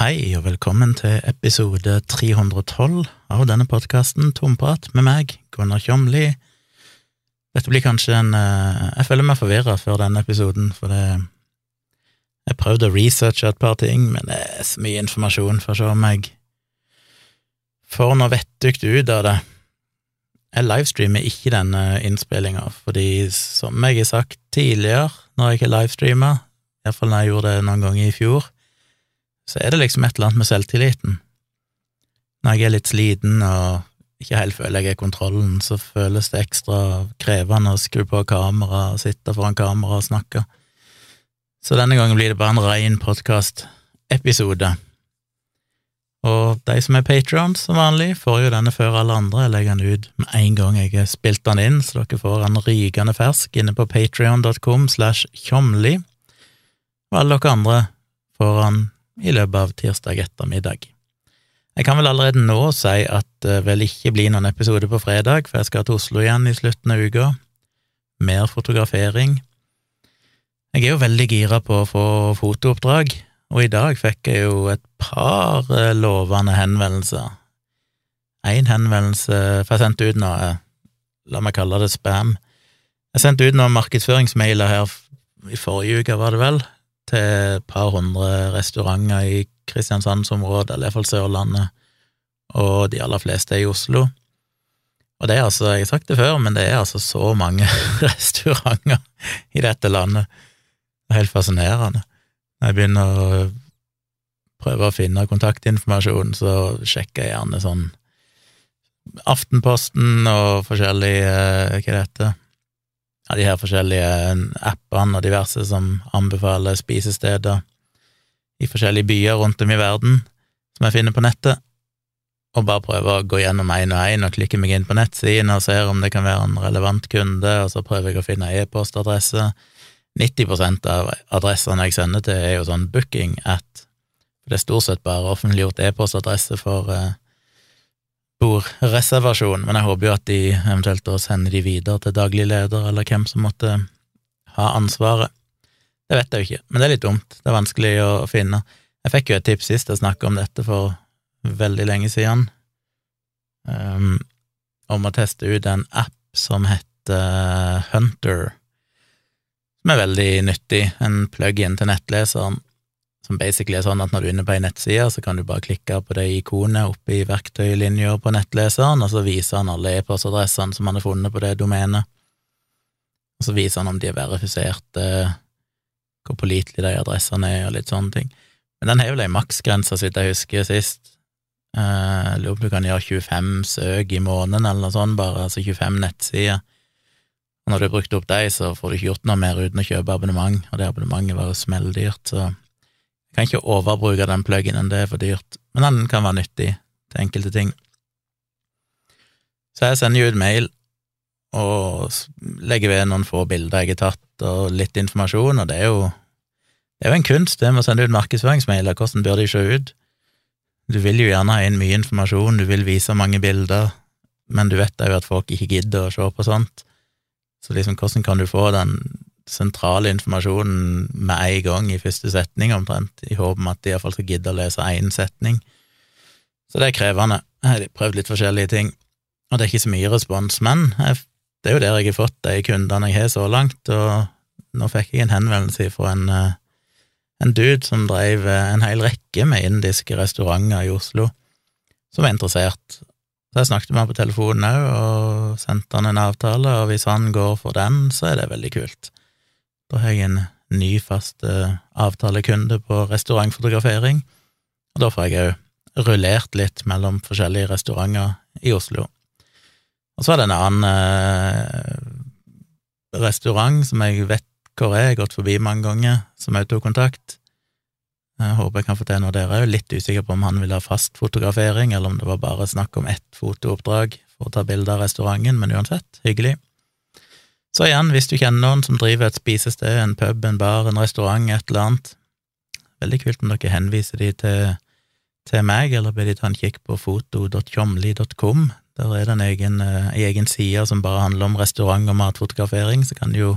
Hei, og velkommen til episode 312 av denne podkasten Tomprat med meg, Gunnar Kjomli. Dette blir kanskje en eh, Jeg føler meg forvirra før denne episoden, for det Jeg prøvde å researche et par ting, men det er så mye informasjon for å se om jeg får noe vettugt ut av det. Jeg livestreamer ikke denne innspillinga, fordi som jeg har sagt tidligere, når jeg ikke livestreamer, iallfall når jeg gjorde det noen ganger i fjor, så er det liksom et eller annet med selvtilliten. Når jeg er litt sliten og ikke helt føler jeg er kontrollen, så føles det ekstra krevende å skru på kamera og sitte foran kamera og snakke. Så denne gangen blir det bare en rein podkast-episode. Og de som er patrions, som vanlig, får jo denne før alle andre. Jeg legger den ut med en gang jeg har spilt den inn, så dere får den rykende fersk inne på patrion.com slash tjomli. Og alle dere andre får den i løpet av tirsdag ettermiddag. Jeg kan vel allerede nå si at det vel ikke blir noen episode på fredag, for jeg skal til Oslo igjen i slutten av uka. Mer fotografering. Jeg er jo veldig gira på å få fotooppdrag, og i dag fikk jeg jo et par eh, lovende henvendelser. Én henvendelse For jeg sendte ut noe, la meg kalle det spam. Jeg sendte ut noen markedsføringsmailer her i forrige uke, var det vel, til et par hundre restauranter i Kristiansandsområdet, eller iallfall Sørlandet, og de aller fleste er i Oslo. Og det er altså, jeg har sagt det før, men det er altså så mange restauranter i dette landet. Det er helt fascinerende. Når jeg begynner å prøve å finne kontaktinformasjon, så sjekker jeg gjerne sånn Aftenposten og forskjellige Hva er heter ja, de her forskjellige appene og diverse som anbefaler spisesteder i forskjellige byer rundt om i verden som jeg finner på nettet, og bare prøver å gå gjennom én og én og klikke meg inn på nettsiden og ser om det kan være en relevant kunde, og så prøver jeg å finne e-postadresse. 90% av adressene jeg sender til, er jo sånn booking at det er stort sett bare offentliggjort e-postadresse for eh, bordreservasjon, men jeg håper jo at de eventuelt da sender de videre til daglig leder, eller hvem som måtte ha ansvaret. Det vet jeg jo ikke, men det er litt dumt, det er vanskelig å finne. Jeg fikk jo et tips sist jeg snakka om dette for veldig lenge siden, um, om å teste ut en app som heter Hunter, som er veldig nyttig, en plug-in til nettleseren som basically er sånn at når du er inne på ei nettside, så kan du bare klikke på det ikonet oppe i verktøylinja på nettleseren, og så viser han alle e-postadressene som han har funnet på det domenet. Og så viser han om de er verifiserte, hvor pålitelige de adressene er, og litt sånne ting. Men den har vel ei maksgrense, så vidt jeg husker sist. Eh, jeg lurer på om du kan gjøre 25 søk i måneden, eller noe sånt, bare, altså 25 nettsider. Og når du har brukt opp de, så får du ikke gjort noe mer uten å kjøpe abonnement, og det abonnementet var jo smelldyrt, så jeg kan ikke overbruke den pluginen, det er for dyrt, men den kan være nyttig til enkelte ting. Så jeg sender jo ut mail og legger ved noen få bilder jeg har tatt, og litt informasjon, og det er jo, det er jo en kunst, det med å sende ut markedsføringsmailer, hvordan bør de se ut? Du vil jo gjerne ha inn mye informasjon, du vil vise mange bilder, men du vet jo at folk ikke gidder å se på sånt, så liksom, hvordan kan du få den sentrale informasjonen med en gang i første setning, omtrent, i håp om at de iallfall skal gidde å lese én setning. Så det er krevende. Jeg har prøvd litt forskjellige ting, og det er ikke så mye respons, men det er jo der jeg har fått de kundene jeg har så langt, og nå fikk jeg en henvendelse fra en, eh, en dude som drev eh, en hel rekke med indiske restauranter i Oslo, som var interessert. Så jeg snakket med han på telefonen òg, og sendte han en avtale, og hvis han går for den, så er det veldig kult. Da har jeg en ny fast uh, avtalekunde på restaurantfotografering, og da får jeg òg rullert litt mellom forskjellige restauranter i Oslo. Og så er det en annen uh, restaurant som jeg vet hvor er, jeg har gått forbi mange ganger, som òg tok kontakt. Jeg håper jeg kan få til noe der òg. Litt usikker på om han vil ha fast fotografering, eller om det var bare snakk om ett fotooppdrag for å ta bilde av restauranten, men uansett, hyggelig. Så igjen, hvis du kjenner noen som driver et spisested, en pub, en bar, en restaurant, et eller annet, veldig kult om dere henviser de til, til meg, eller ber de ta en kikk på foto.tjomli.com. Der er det en egen, eh, en egen side som bare handler om restaurant og matfotografering, så kan du jo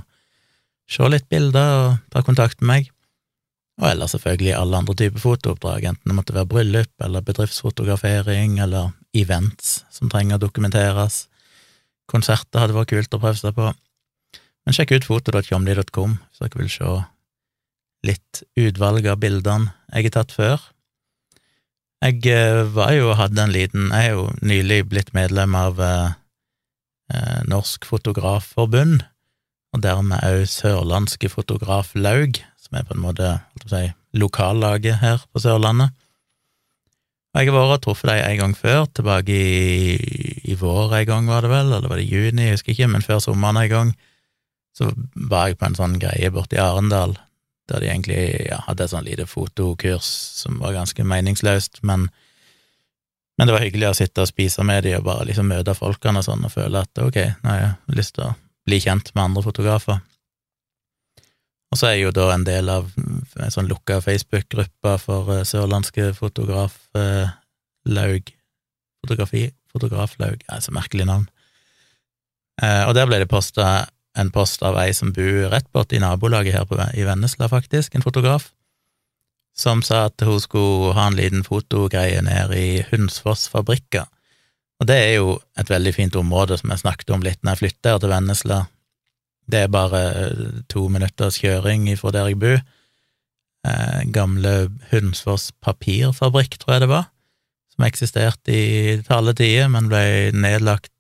se litt bilder og ta kontakt med meg. Og ellers selvfølgelig alle andre typer fotooppdrag, enten det måtte være bryllup eller bedriftsfotografering eller events som trenger å dokumenteres. Konserter hadde vært kult å prøve seg på. Men sjekk ut foto.jomli.com, hvis dere vil se litt utvalg av bildene jeg har tatt før. Jeg eh, var jo hadde en liten Jeg er jo nylig blitt medlem av eh, eh Norsk Fotografforbund, og dermed òg Sørlandske Fotograflaug, som er på en måte si, lokallaget her på Sørlandet. Og jeg har vært og truffet dem en gang før, tilbake i, i vår en gang, var det vel, eller var det juni, jeg husker ikke, men før sommeren en gang, så var jeg på en sånn greie borte i Arendal, der de egentlig ja, hadde et sånn lite fotokurs som var ganske meningsløst, men, men det var hyggelig å sitte og spise med de og bare liksom møte folkene og sånn, og føle at ok, nå har jeg lyst til å bli kjent med andre fotografer. Og så er jeg jo da en del av en sånn lukka Facebook-gruppe for uh, sørlandske fotograflaug uh, Fotografi Fotograflaug, Ja, så merkelig navn. Uh, og der ble det posta en post av ei som bor rett borti nabolaget her på, i Vennesla, faktisk, en fotograf, som sa at hun skulle ha en liten fotogreie nede i Hunsfoss fabrikker. Og det er jo et veldig fint område, som jeg snakket om litt når jeg flytta her til Vennesla. Det er bare to minutters kjøring ifra der jeg bor. Eh, gamle Hunsfoss papirfabrikk, tror jeg det var, som eksisterte i til alle tider, men ble nedlagt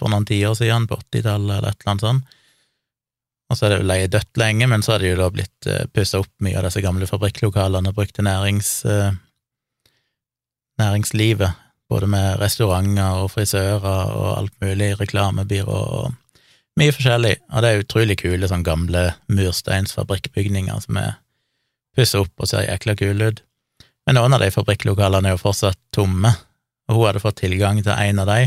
for noen tiår siden, på 80-tallet eller et eller annet sånt. Og så er det jo leie dødt lenge, men så har det jo da blitt uh, eh, pussa opp mye av disse gamle fabrikklokalene og brukt til nærings, uh, næringslivet både med restauranter og frisører og alt mulig, reklamebyrå og mye forskjellig. Og det er utrolig kule sånn gamle mursteinsfabrikkbygninger som er pussa opp og ser jækla kule ut. Men noen av de fabrikklokalene er jo fortsatt tomme, og hun hadde fått tilgang til en av de,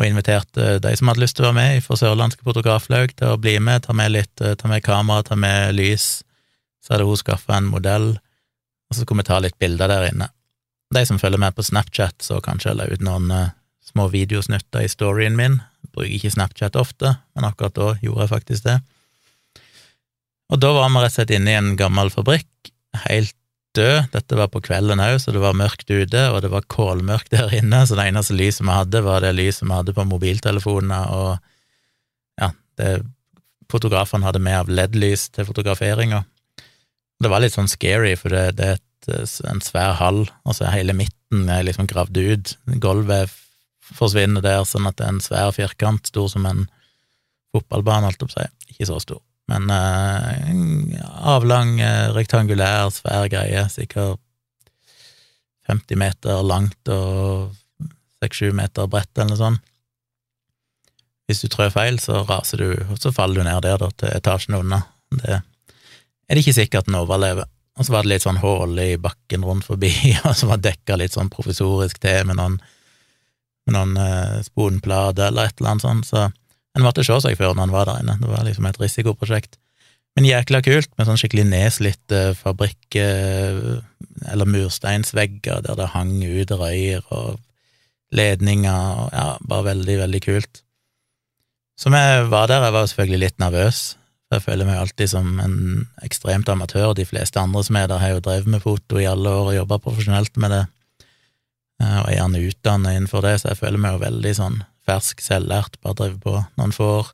og inviterte de som hadde lyst til å være med for Sørlandske Fotograflaug, til å bli med, ta med litt, ta med kamera, ta med lys. Så hadde hun skaffa en modell, og så skulle vi ta litt bilder der inne. De som følger med på Snapchat, så kanskje jeg la ut noen uh, små videosnutter i storyen min. Jeg bruker ikke Snapchat ofte, men akkurat da gjorde jeg faktisk det. Og da var vi rett og slett inne i en gammel fabrikk, helt død. Dette var på kvelden òg, så det var mørkt ute, og det var kålmørkt der inne, så det eneste lyset vi hadde, var det lyset vi hadde på mobiltelefonene, og ja, det fotografene hadde med av LED-lys til fotograferinga. Det var litt sånn scary, for det, det er en svær hall, og så er hele midten er liksom gravd ut. Gulvet forsvinner der, sånn at det er en svær firkant, stor som en fotballbane, holdt jeg på å si. Ikke så stor, men uh, avlang, eh, rektangulær, svær greie, sikkert 50 meter langt og 6-7 meter bredt, eller noe sånt. Hvis du trør feil, så raser du, og så faller du ned der, da, til etasjen unna. Det er det ikke sikkert den overlever. Og så var det litt sånn hull i bakken rundt forbi, og som var dekka litt sånn provisorisk til med noen, med noen uh, sponplater eller et eller annet sånt, så en måtte se seg før når en var der inne. Det var liksom et risikoprosjekt. Men jækla kult, med sånn skikkelig nedslitte fabrikk- eller mursteinsvegger der det hang ut røyer og ledninger, og ja, bare veldig, veldig kult. Så vi var der, jeg var selvfølgelig litt nervøs, jeg føler meg alltid som en ekstremt amatør. De fleste andre som er der, har jo drevet med foto i alle år og jobba profesjonelt med det, eh, og er gjerne utdannet innenfor det, så jeg føler meg jo veldig sånn fersk, selvlært, bare drevet på noen få år.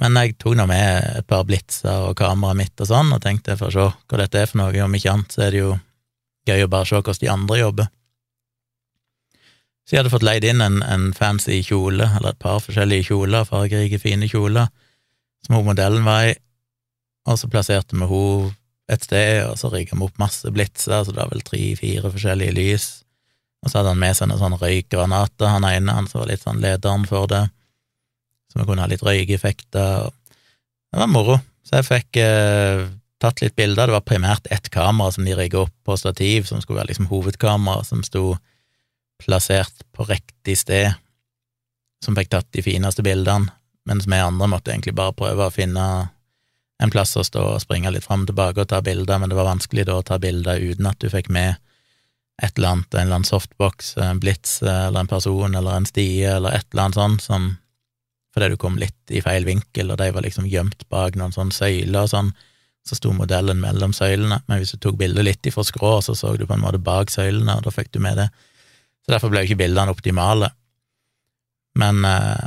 Men jeg tok nå med et par blitser og kameraet mitt og sånn, og tenkte for å se hva dette er for noe, om ikke annet så er det jo gøy å bare se hvordan de andre jobber. Så jeg hadde fått leid inn en, en fancy kjole, eller et par forskjellige kjoler, fargerike, fine kjoler, som hun modellen var i, og så plasserte vi hun et sted, og så rigga vi opp masse blitser, så det var vel tre-fire forskjellige lys, og så hadde han med seg noen sånne røykgranater, han ene, han som var litt sånn lederen for det, så vi kunne ha litt røykeffekter, det var moro, så jeg fikk eh, tatt litt bilder, det var primært ett kamera som de rigga opp på stativ, som skulle være liksom hovedkamera, som sto plassert på riktig sted, som fikk tatt de fineste bildene, mens vi andre måtte egentlig bare prøve å finne en plass å stå og springe litt fram og tilbake og ta bilder, men det var vanskelig da å ta bilder uten at du fikk med et eller annet, en eller annen softbox, en blits eller en person eller en stie eller et eller annet sånt som fordi du kom litt i feil vinkel, og de var liksom gjemt bak noen sånne søyler og sånn, så sto modellen mellom søylene, men hvis du tok bildet litt ifra skrå, så så du på en måte bak søylene, og da fikk du med det. Så derfor ble jo ikke bildene optimale. Men, eh,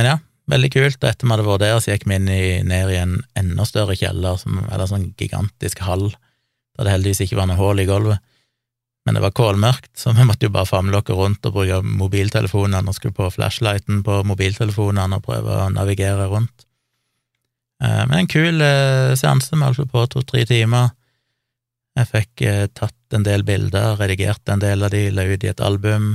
men ja, veldig kult. Etter vi hadde vært der, så gikk vi inn i, ned i en enda større kjeller, som, eller sånn gigantisk hall, der det heldigvis ikke var noe hull i gulvet. Men det var kålmørkt, så vi måtte jo bare famlokke rundt og bruke mobiltelefonene og skru på flashlighten på mobiltelefonene og prøve å navigere rundt. Eh, men en kul eh, seanse, vi holdt på to-tre timer. Jeg fikk eh, tatt en del bilder, redigert en del av de, la ut i et album.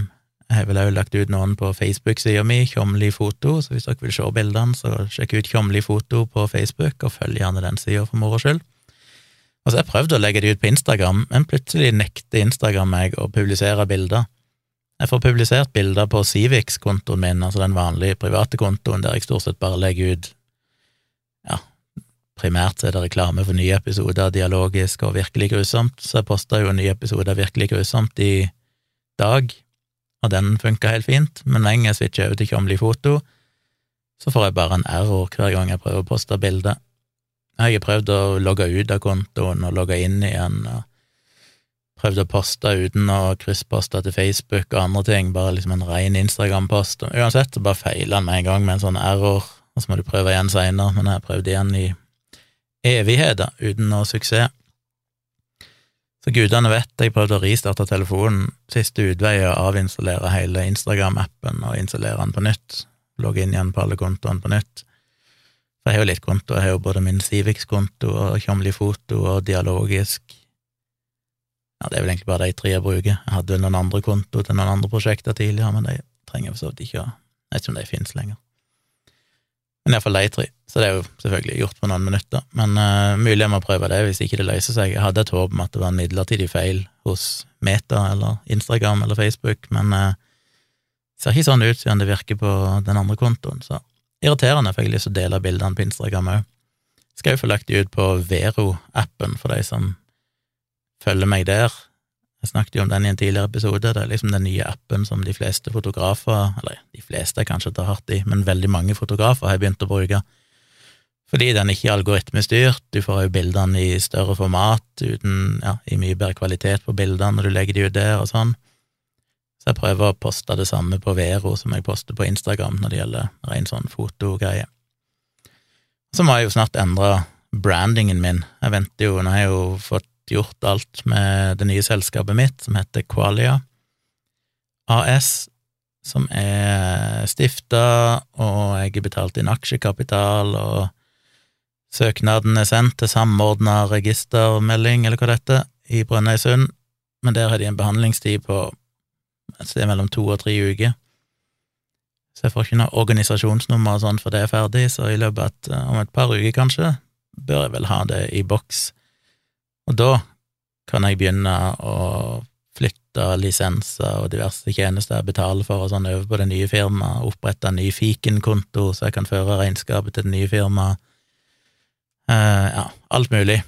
Jeg har vel også lagt ut noen på Facebook-sida mi, Tjomli foto, så hvis dere vil se bildene, så sjekk ut Tjomli foto på Facebook, og følg gjerne den sida for moro skyld. Altså, jeg prøvde å legge det ut på Instagram, men plutselig nekter Instagram meg å publisere bilder. Jeg får publisert bilder på Civix-kontoen min, altså den vanlige private kontoen, der jeg stort sett bare legger ut ja, primært er det reklame for nye episoder Dialogisk og Virkelig grusomt, så jeg posta jo en ny episode av Virkelig grusomt i dag, og den funka helt fint, men når jeg switcher over til Tjomli foto, så får jeg bare en error hver gang jeg prøver å poste bilde. Jeg har prøvd å logge ut av kontoen og logge inn igjen, og prøvd å poste uten å kryssposte til Facebook og andre ting, bare liksom en ren Instagram-post. Uansett, så bare feiler den med en gang med en sånn error, og så må du prøve igjen seinere, men jeg har prøvd igjen i evigheter uten noe suksess. Så gudene vet, jeg prøvde å ristarte telefonen, siste utvei er å avinstallere hele Instagram-appen og installere den på nytt, logge inn igjen på alle kontoene på nytt. For jeg har jo litt konto, jeg har jo både min Civix-konto og Tjomli Foto og Dialogisk. Ja, det er vel egentlig bare de tre jeg bruker. Jeg hadde vel noen andre konto til noen andre prosjekter tidligere, men de trenger jeg for så vidt ikke å Jeg vet ikke om de finnes lenger. Men iallfall de tre. Så det er jo selvfølgelig gjort på noen minutter. Men uh, mulig jeg må prøve det hvis ikke det løser seg. Jeg hadde et håp om at det var en midlertidig feil hos Meta eller Instagram eller Facebook, men uh, det ser ikke sånn ut siden det virker på den andre kontoen, så Irriterende, for jeg har lyst til å dele bildene på Instagram òg. Skal jo få lagt de ut på Vero-appen for de som følger meg der. Jeg snakket jo om den i en tidligere episode. Det er liksom den nye appen som de fleste fotografer, eller de fleste kanskje tar hardt i, men veldig mange fotografer har begynt å bruke. Fordi den ikke er algoritmestyrt, du får jo bildene i større format, uten, ja, i mye bedre kvalitet på bildene når du legger de ut der og sånn. Så jeg prøver å poste det samme på Vero som jeg poster på Instagram når det gjelder ren sånn fotogreie. Så må jeg jo snart endre brandingen min. Jeg venter jo, nå har jeg jo fått gjort alt med det nye selskapet mitt, som heter Qualia AS, som er stifta, og jeg har betalt inn aksjekapital, og søknaden er sendt til Samordna registermelding, eller hva det heter, i Brønnøysund, men der har de en behandlingstid på et sted mellom to og tre uker. Så jeg får ikke noe organisasjonsnummer og sånn for det er ferdig, så i løpet av om et par uker, kanskje, bør jeg vel ha det i boks. Og da kan jeg begynne å flytte lisenser og diverse tjenester jeg betaler for og sånn over på det nye firmaet, opprette en ny fikenkonto så jeg kan føre regnskapet til det nye firmaet. Eh, ja, alt mulig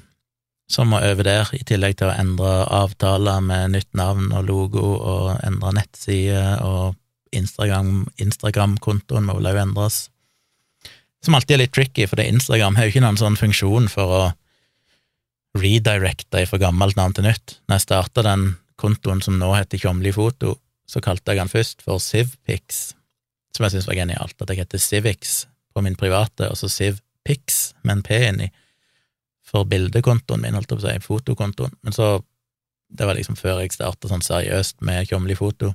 som må over der, i tillegg til å endre avtaler med nytt navn og logo, og endre nettside, og Instagram, Instagram-kontoen må vel også endres. Som alltid er litt tricky, for Instagram har jo ikke noen sånn funksjon for å redirecte fra gammelt navn til nytt. Når jeg starta den kontoen som nå heter Tjomli Foto, så kalte jeg den først for Civpix, som jeg syntes var genialt, at jeg heter Civix på min private, og så Civpix med en P inni for bildekontoen min, holdt jeg på å si, fotokontoen, men så Det var liksom før jeg starta sånn seriøst med Tjomli foto.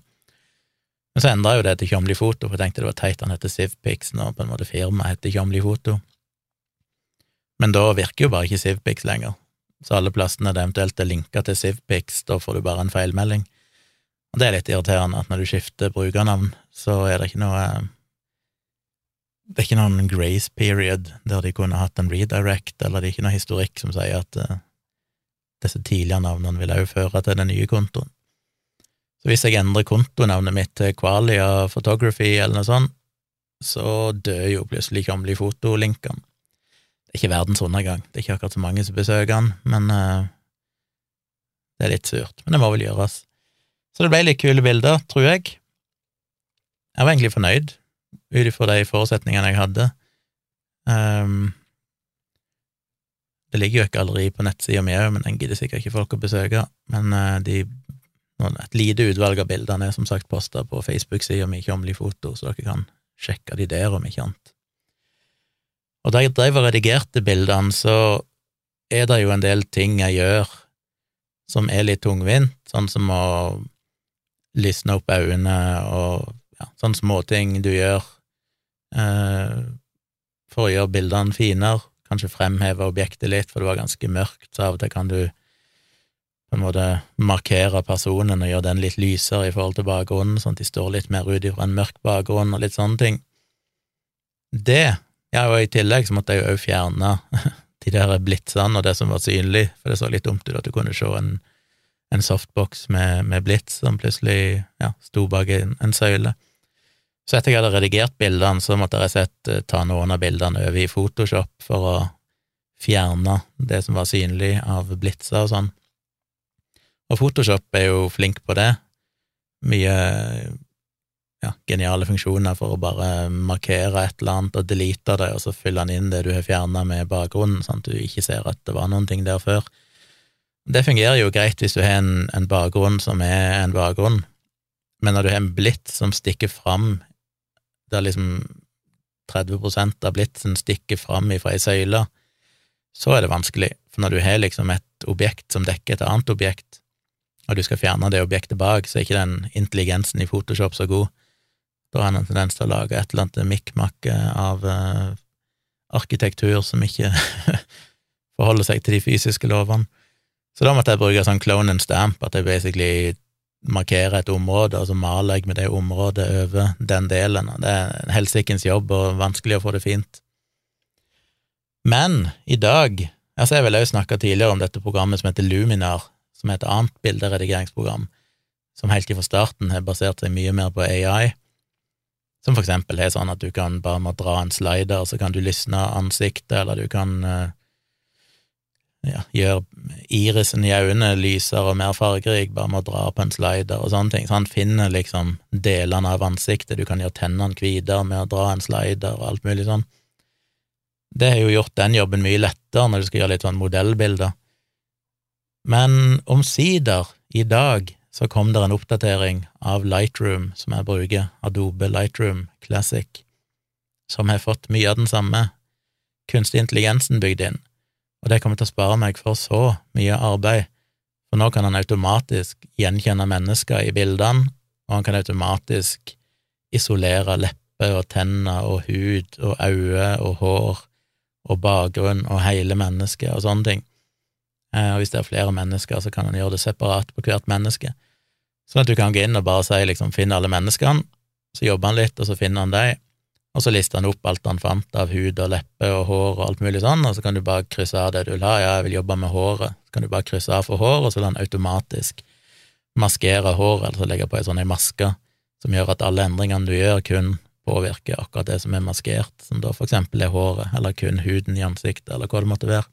Men så endra jo det til Tjomli foto, for jeg tenkte det var teit han heter Sivpix nå, på en måte firmaet heter Tjomli foto. Men da virker jo bare ikke Sivpix lenger, så alle plassene det eventuelt er linka til Sivpix, da får du bare en feilmelding. Og det er litt irriterende at når du skifter brukernavn, så er det ikke noe det er ikke noen grace period der de kunne hatt en redirect, eller det er ikke noe historikk som sier at uh, disse tidligere navnene vil også føre til den nye kontoen. Så hvis jeg endrer kontonavnet mitt til Qualia Photography eller noe sånt, så dør jo plutselig Tjomli fotolinkene. Det er ikke verdens undergang, det er ikke akkurat så mange som besøker den, men uh, det er litt surt. Men det må vel gjøres. Så det ble litt kule bilder, tror jeg. Jeg var egentlig fornøyd ut ifra de forutsetningene jeg hadde. Um, Det ligger jo et galleri på nettsida mi òg, men den gidder sikkert ikke folk å besøke. Men uh, de, et lite utvalg av bildene er som sagt posta på Facebook-sida mi Kjomli Foto, så dere kan sjekke de der, om ikke annet. Og da jeg drev og redigerte bildene, så er det jo en del ting jeg gjør som er litt tungvint, sånn som å lysne opp øynene og ja, sånne småting du gjør for å gjøre bildene finere, kanskje fremheve objektet litt, for det var ganske mørkt, så av og til kan du på en måte markere personen og gjøre den litt lysere i forhold til bakgrunnen, sånn at de står litt mer ut ifra en mørk bakgrunn og litt sånne ting. Det, ja, og i tillegg så måtte jeg jo òg fjerne de der blitsene og det som var synlig, for det så litt dumt ut at du kunne se en, en softbox med, med blits som plutselig ja, sto bak en, en søyle. Så etter jeg hadde redigert bildene, så måtte jeg sett eh, ta noen av bildene over i Photoshop for å fjerne det som var synlig av blitser og sånn. Og Photoshop er jo flink på det. Mye ja, geniale funksjoner for å bare markere et eller annet og delete det, og så fylle den inn det du har fjerna med bakgrunnen, sånn at du ikke ser at det var noen ting der før. Det fungerer jo greit hvis du har en, en bakgrunn som er en bakgrunn, men når du har en blitt som stikker fram der liksom 30% av blitsen stikker fram ifra ei søyle, så er det vanskelig, for når du har liksom et objekt som dekker et annet objekt, og du skal fjerne det objektet bak, så er ikke den intelligensen i Photoshop så god. Da har en en tendens til å lage et eller annet mikkmakk av uh, arkitektur som ikke forholder seg til de fysiske lovene. Så da måtte jeg bruke sånn clone and stamp, at jeg basically markere et område, og så maler jeg med det området over den delen. Det er en helsikens jobb og vanskelig å få det fint. Men i dag altså Jeg vil også snakke tidligere om dette programmet som heter Luminar, som er et annet bilderedigeringsprogram, som helt fra starten har basert seg mye mer på AI. Som for eksempel er sånn at du kan bare må dra en slider, så kan du lysne ansiktet, eller du kan uh, gjør irisen i øynene lysere og mer fargerik bare med å dra på en slider og sånne ting. Så han finner liksom delene av ansiktet, du kan gjøre tennene hvitere med å dra en slider og alt mulig sånn. Det har jo gjort den jobben mye lettere når du skal gjøre litt sånn modellbilder. Men omsider, i dag, så kom det en oppdatering av Lightroom, som jeg bruker, Adobe Lightroom Classic, som har fått mye av den samme kunstig intelligensen bygd inn og det kommer til å spare meg for så mye arbeid, for nå kan han automatisk gjenkjenne mennesker i bildene, og han kan automatisk isolere lepper og tenner og hud og øyne og hår og bakgrunn og hele mennesket og sånne ting. Eh, og hvis det er flere mennesker, så kan han gjøre det separat på hvert menneske, sånn at du kan gå inn og bare si liksom finn alle menneskene, så jobber han litt, og så finner han deg, og så lister han opp alt han fant av hud og leppe og hår og alt mulig sånn, og så kan du bare krysse av det du vil ha. Ja, jeg vil jobbe med håret. Så kan du bare krysse av for hår, og så vil han automatisk maskere håret, altså legge på ei sånn maske som gjør at alle endringene du gjør, kun påvirker akkurat det som er maskert, som da for eksempel er håret, eller kun huden i ansiktet, eller hva det måtte være.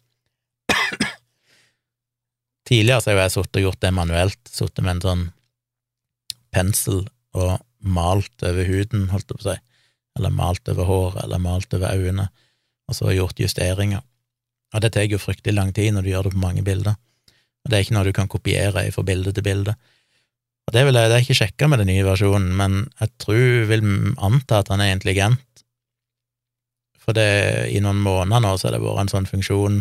Tidligere så har jeg sittet og gjort det manuelt, sittet med en sånn pensel og malt over huden, holdt jeg på å si eller malt over håret, eller malt over øynene, og så gjort justeringer. Og det tar jo fryktelig lang tid når du gjør det på mange bilder, og det er ikke noe du kan kopiere fra bilde til bilde. Og det vil jeg, det er ikke sjekka med den nye versjonen, men jeg tror, vil anta at han er intelligent, for det, i noen måneder nå så har det vært en sånn funksjon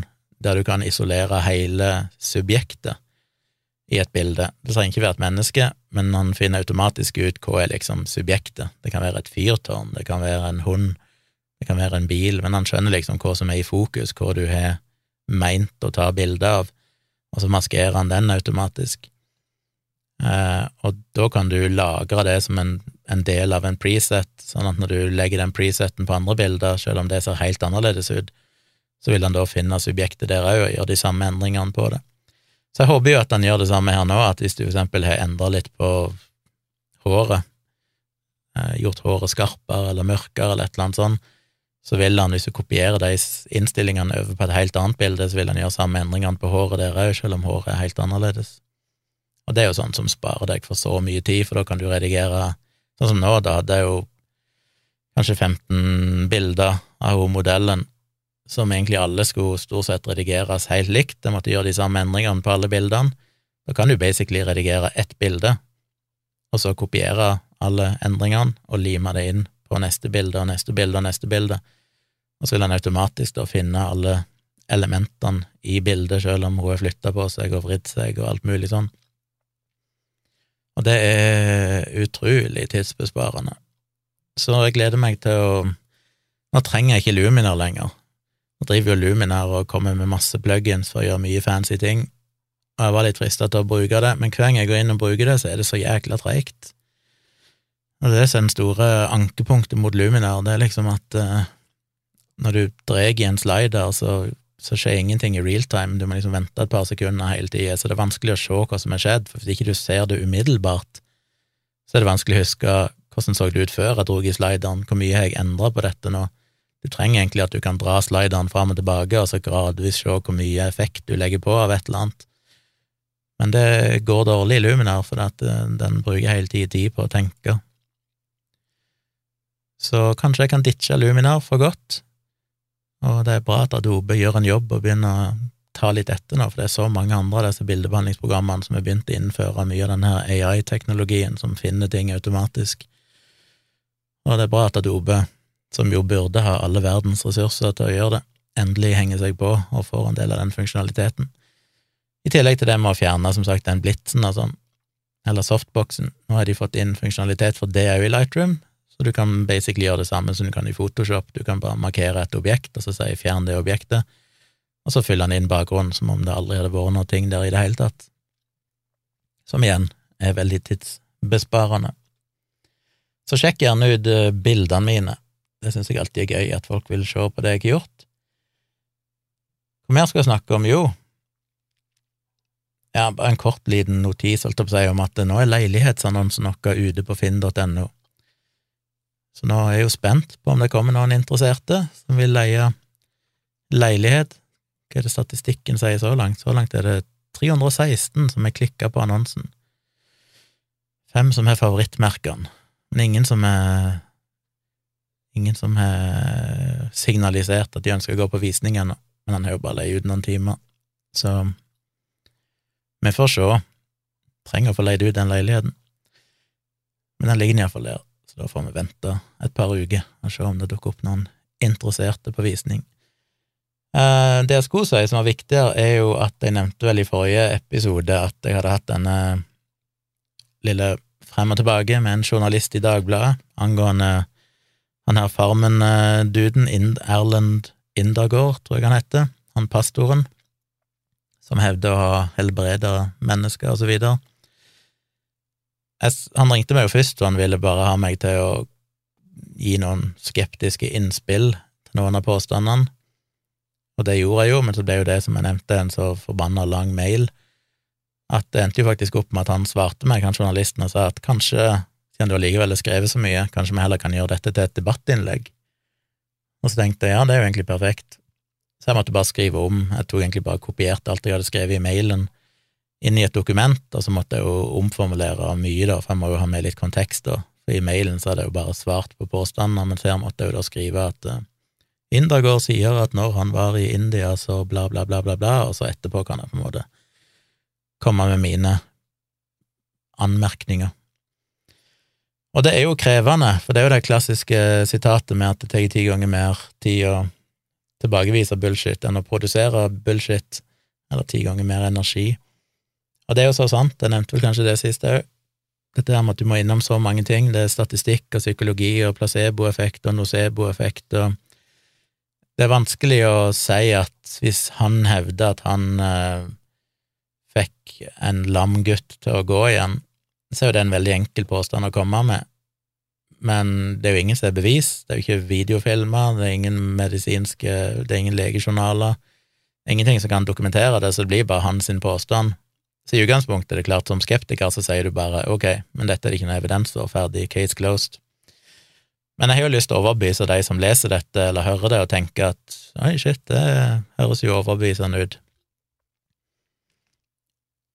der du kan isolere hele subjektet i et bilde. Det trenger ikke være et menneske, men han finner automatisk ut hva er liksom subjektet. Det kan være et fyrtårn, det kan være en hund, det kan være en bil, men han skjønner liksom hva som er i fokus, hva du har meint å ta bilde av, og så maskerer han den automatisk. Eh, og da kan du lagre det som en, en, del av en preset, sånn at når du legger den preseten på andre bilder, selv om det ser helt annerledes ut, så vil han da finne subjektet der òg og gjøre de samme endringene på det. Så jeg håper jo at han gjør det samme her nå, at hvis du for eksempel har endra litt på håret, eh, gjort håret skarpere eller mørkere eller et eller annet sånt, så vil han, hvis du kopierer de innstillingene over på et helt annet bilde, så vil han gjøre samme endringene på håret der òg, selv om håret er helt annerledes. Og det er jo sånn som sparer deg for så mye tid, for da kan du redigere Sånn som nå, da det er jo kanskje 15 bilder av modellen, som egentlig alle skulle stort sett redigeres helt likt, jeg måtte gjøre de samme endringene på alle bildene. Da kan du basically redigere ett bilde, og så kopiere alle endringene og lime det inn på neste bilde og neste bilde og neste bilde, og så vil han automatisk da finne alle elementene i bildet, selv om hun har flytta på seg og vridd seg og alt mulig sånn. Og det er utrolig tidsbesparende. Så jeg gleder meg til å Nå trenger jeg ikke Luminar lenger. Nå driver jo Luminar og kommer med masse plugins for å gjøre mye fancy ting, og jeg var litt frista til å bruke det, men hver gang jeg går inn og bruker det, så er det så jækla treigt. Og det er så den store ankepunktet mot Luminar, det er liksom at uh, når du drar i en slider, så, så skjer ingenting i real time, du må liksom vente et par sekunder hele tida, så det er vanskelig å se hva som er skjedd, for hvis ikke du ser det umiddelbart, så er det vanskelig å huske hvordan så det ut før jeg dro i slideren, hvor mye har jeg endra på dette nå? Du trenger egentlig at du kan dra slideren fram og tilbake, og så gradvis se hvor mye effekt du legger på av et eller annet. Men det går dårlig i Luminar, for at eh, den bruker hele tida tid på å tenke. Så kanskje jeg kan ditche Luminar for godt, og det er bra at Adobe gjør en jobb og begynner å ta litt etter nå, for det er så mange andre av disse bildebehandlingsprogrammene som har begynt å innføre mye av denne AI-teknologien som finner ting automatisk. Og det er bra at Adobe, som jo burde ha alle verdens ressurser til å gjøre det, endelig henger seg på og får en del av den funksjonaliteten. I tillegg til det med å fjerne, som sagt, den blitsen og sånn, eller softboxen. Nå har de fått inn funksjonalitet for det òg i Lightroom, så du kan basically gjøre det samme som du kan i Photoshop. Du kan bare markere et objekt, og så si 'fjern det objektet', og så fyller han inn bakgrunnen som om det aldri hadde vært noe ting der i det hele tatt. Som igjen er veldig tidsbesparende. Så sjekk gjerne ut eh, bildene mine. Det syns jeg alltid er gøy, at folk vil se på det jeg har gjort. Hva mer skal jeg snakke om? Jo, ja, bare en kort liten notis holdt jeg på om at nå er leilighetsannonsen vår ute på finn.no. Så nå er jeg jo spent på om det kommer noen interesserte som vil leie leilighet. Hva er det statistikken sier så langt? Så langt er det 316 som har klikka på annonsen. Fem som har favorittmerkene men ingen som er Ingen som har signalisert at de ønsker å gå på visning ennå, men han har jo bare leid ut noen timer, så vi får se. Trenger å få leid ut den leiligheten. Men den ligger iallfall der, så da får vi vente et par uker og se om det dukker opp noen interesserte på visning. Eh, det jeg skulle si som var viktigere, er jo at jeg nevnte vel i forrige episode at jeg hadde hatt denne lille frem og tilbake med en journalist i Dagbladet angående han her Farmen-duden, Erlend Indergård, tror jeg han heter, han pastoren, som hevder å ha helbreda mennesker, og så videre. Han ringte meg jo først, og han ville bare ha meg til å gi noen skeptiske innspill til noen av påstandene, og det gjorde jeg jo, men så ble jo det, som jeg nevnte, en så forbanna lang mail at det endte jo faktisk opp med at han svarte meg, han journalisten, og sa at kanskje, siden du allikevel har skrevet så mye, kanskje vi heller kan gjøre dette til et debattinnlegg. Og så tenkte jeg ja, det er jo egentlig perfekt. Så jeg måtte bare skrive om, jeg tok egentlig bare kopierte alt jeg hadde skrevet i mailen, inn i et dokument, og så måtte jeg jo omformulere mye, da, for jeg må jo ha med litt kontekst, da. For i mailen så hadde jeg jo bare svart på påstander, men her måtte jeg jo da skrive at uh, Indergård sier at når han var i India, så bla, bla, bla, bla, bla, og så etterpå kan jeg på en måte komme med mine anmerkninger. Og det er jo krevende, for det er jo det klassiske sitatet med at det tar ti ganger mer tid å tilbakevise bullshit enn å produsere bullshit, eller ti ganger mer energi. Og det er jo så sant, jeg nevnte vel kanskje det siste òg, dette her med at du må innom så mange ting, det er statistikk og psykologi og placeboeffekt og noceboeffekt og Det er vanskelig å si at hvis han hevder at han eh, fikk en lam gutt til å gå igjen, så er jo det en veldig enkel påstand å komme med. Men det er jo ingen som er bevis, det er jo ikke videofilmer, det er ingen medisinske, det er ingen legejournaler, ingenting som kan dokumentere det, så det blir bare hans påstand. Så i utgangspunktet er det klart, som skeptiker så sier du bare ok, men dette er det ikke noe evidens for, ferdig, case closed. Men jeg har jo lyst til å overbevise de som leser dette eller hører det, og tenker at oi, shit, det høres jo overbevisende ut.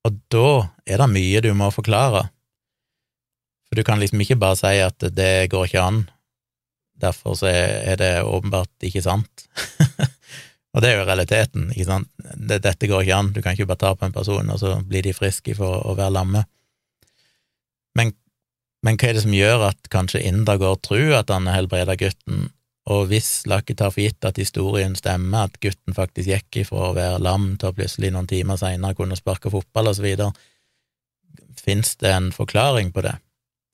Og da er det mye du må forklare, for du kan liksom ikke bare si at det går ikke an, derfor så er det åpenbart ikke sant. Og det er jo realiteten, ikke sant. Dette går ikke an, du kan ikke bare ta på en person, og så blir de friske for å være lamme. Men, men hva er det som gjør at kanskje Inda går tror at han er helbreda gutten, og hvis Lakke tar for gitt at historien stemmer, at gutten faktisk gikk ifra å være lam til å plutselig noen timer seinere kunne sparke fotball og så videre, fins det en forklaring på det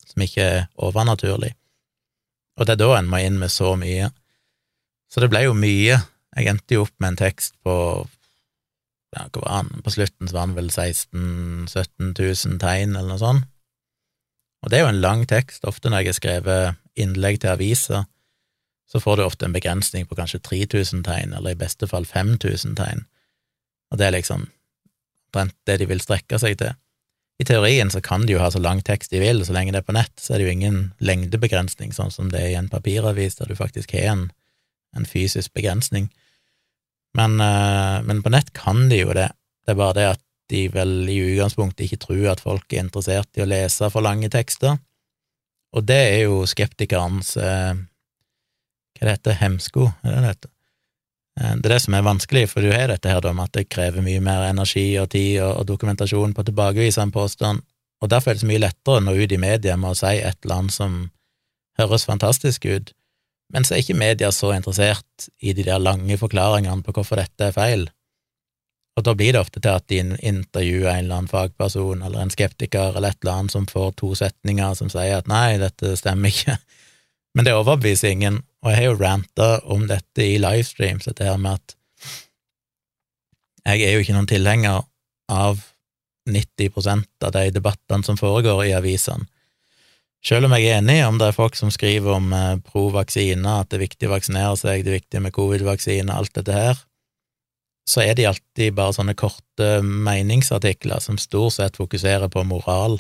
som ikke er overnaturlig? Og det er da en må inn med så mye. Så det ble jo mye. Jeg endte jo opp med en tekst på ja, hva var han? På slutten så var han vel 16 000-17 000 tegn, eller noe sånt. Og det er jo en lang tekst. Ofte når jeg har skrevet innlegg til aviser, så får du ofte en begrensning på kanskje 3000 tegn, eller i beste fall 5000 tegn. Og det er liksom omtrent det de vil strekke seg til. I teorien så kan de jo ha så lang tekst de vil, så lenge det er på nett, så er det jo ingen lengdebegrensning, sånn som det er i en papiravis, der du faktisk har en, en fysisk begrensning. Men, uh, men, på nett kan de jo det, det er bare det at de vel i utgangspunktet ikke tror at folk er interessert i å lese for lange tekster, og det er jo skeptikerens uh, Hva det heter hemsko, er det det heter? Eh, det er det som er vanskelig, for du har dette her med at det krever mye mer energi og tid og, dokumentasjon på å tilbakevise en påstand, og derfor er det så mye lettere å nå ut i media med å si et eller annet som høres fantastisk ut, men så er ikke media så interessert i de der lange forklaringene på hvorfor dette er feil, og da blir det ofte til at de intervjuer en eller annen fagperson eller en skeptiker eller et eller annet som får to setninger som sier at nei, dette stemmer ikke, men det overbeviser ingen, og jeg har jo ranta om dette i livestreams, dette her med at jeg er jo ikke noen tilhenger av 90% av de debattene som foregår i avisene. Selv om jeg er enig om det er folk som skriver om eh, pro vaksine, at det er viktig å vaksinere seg, det er viktig med covid-vaksine, alt dette her, så er de alltid bare sånne korte meningsartikler som stort sett fokuserer på moral,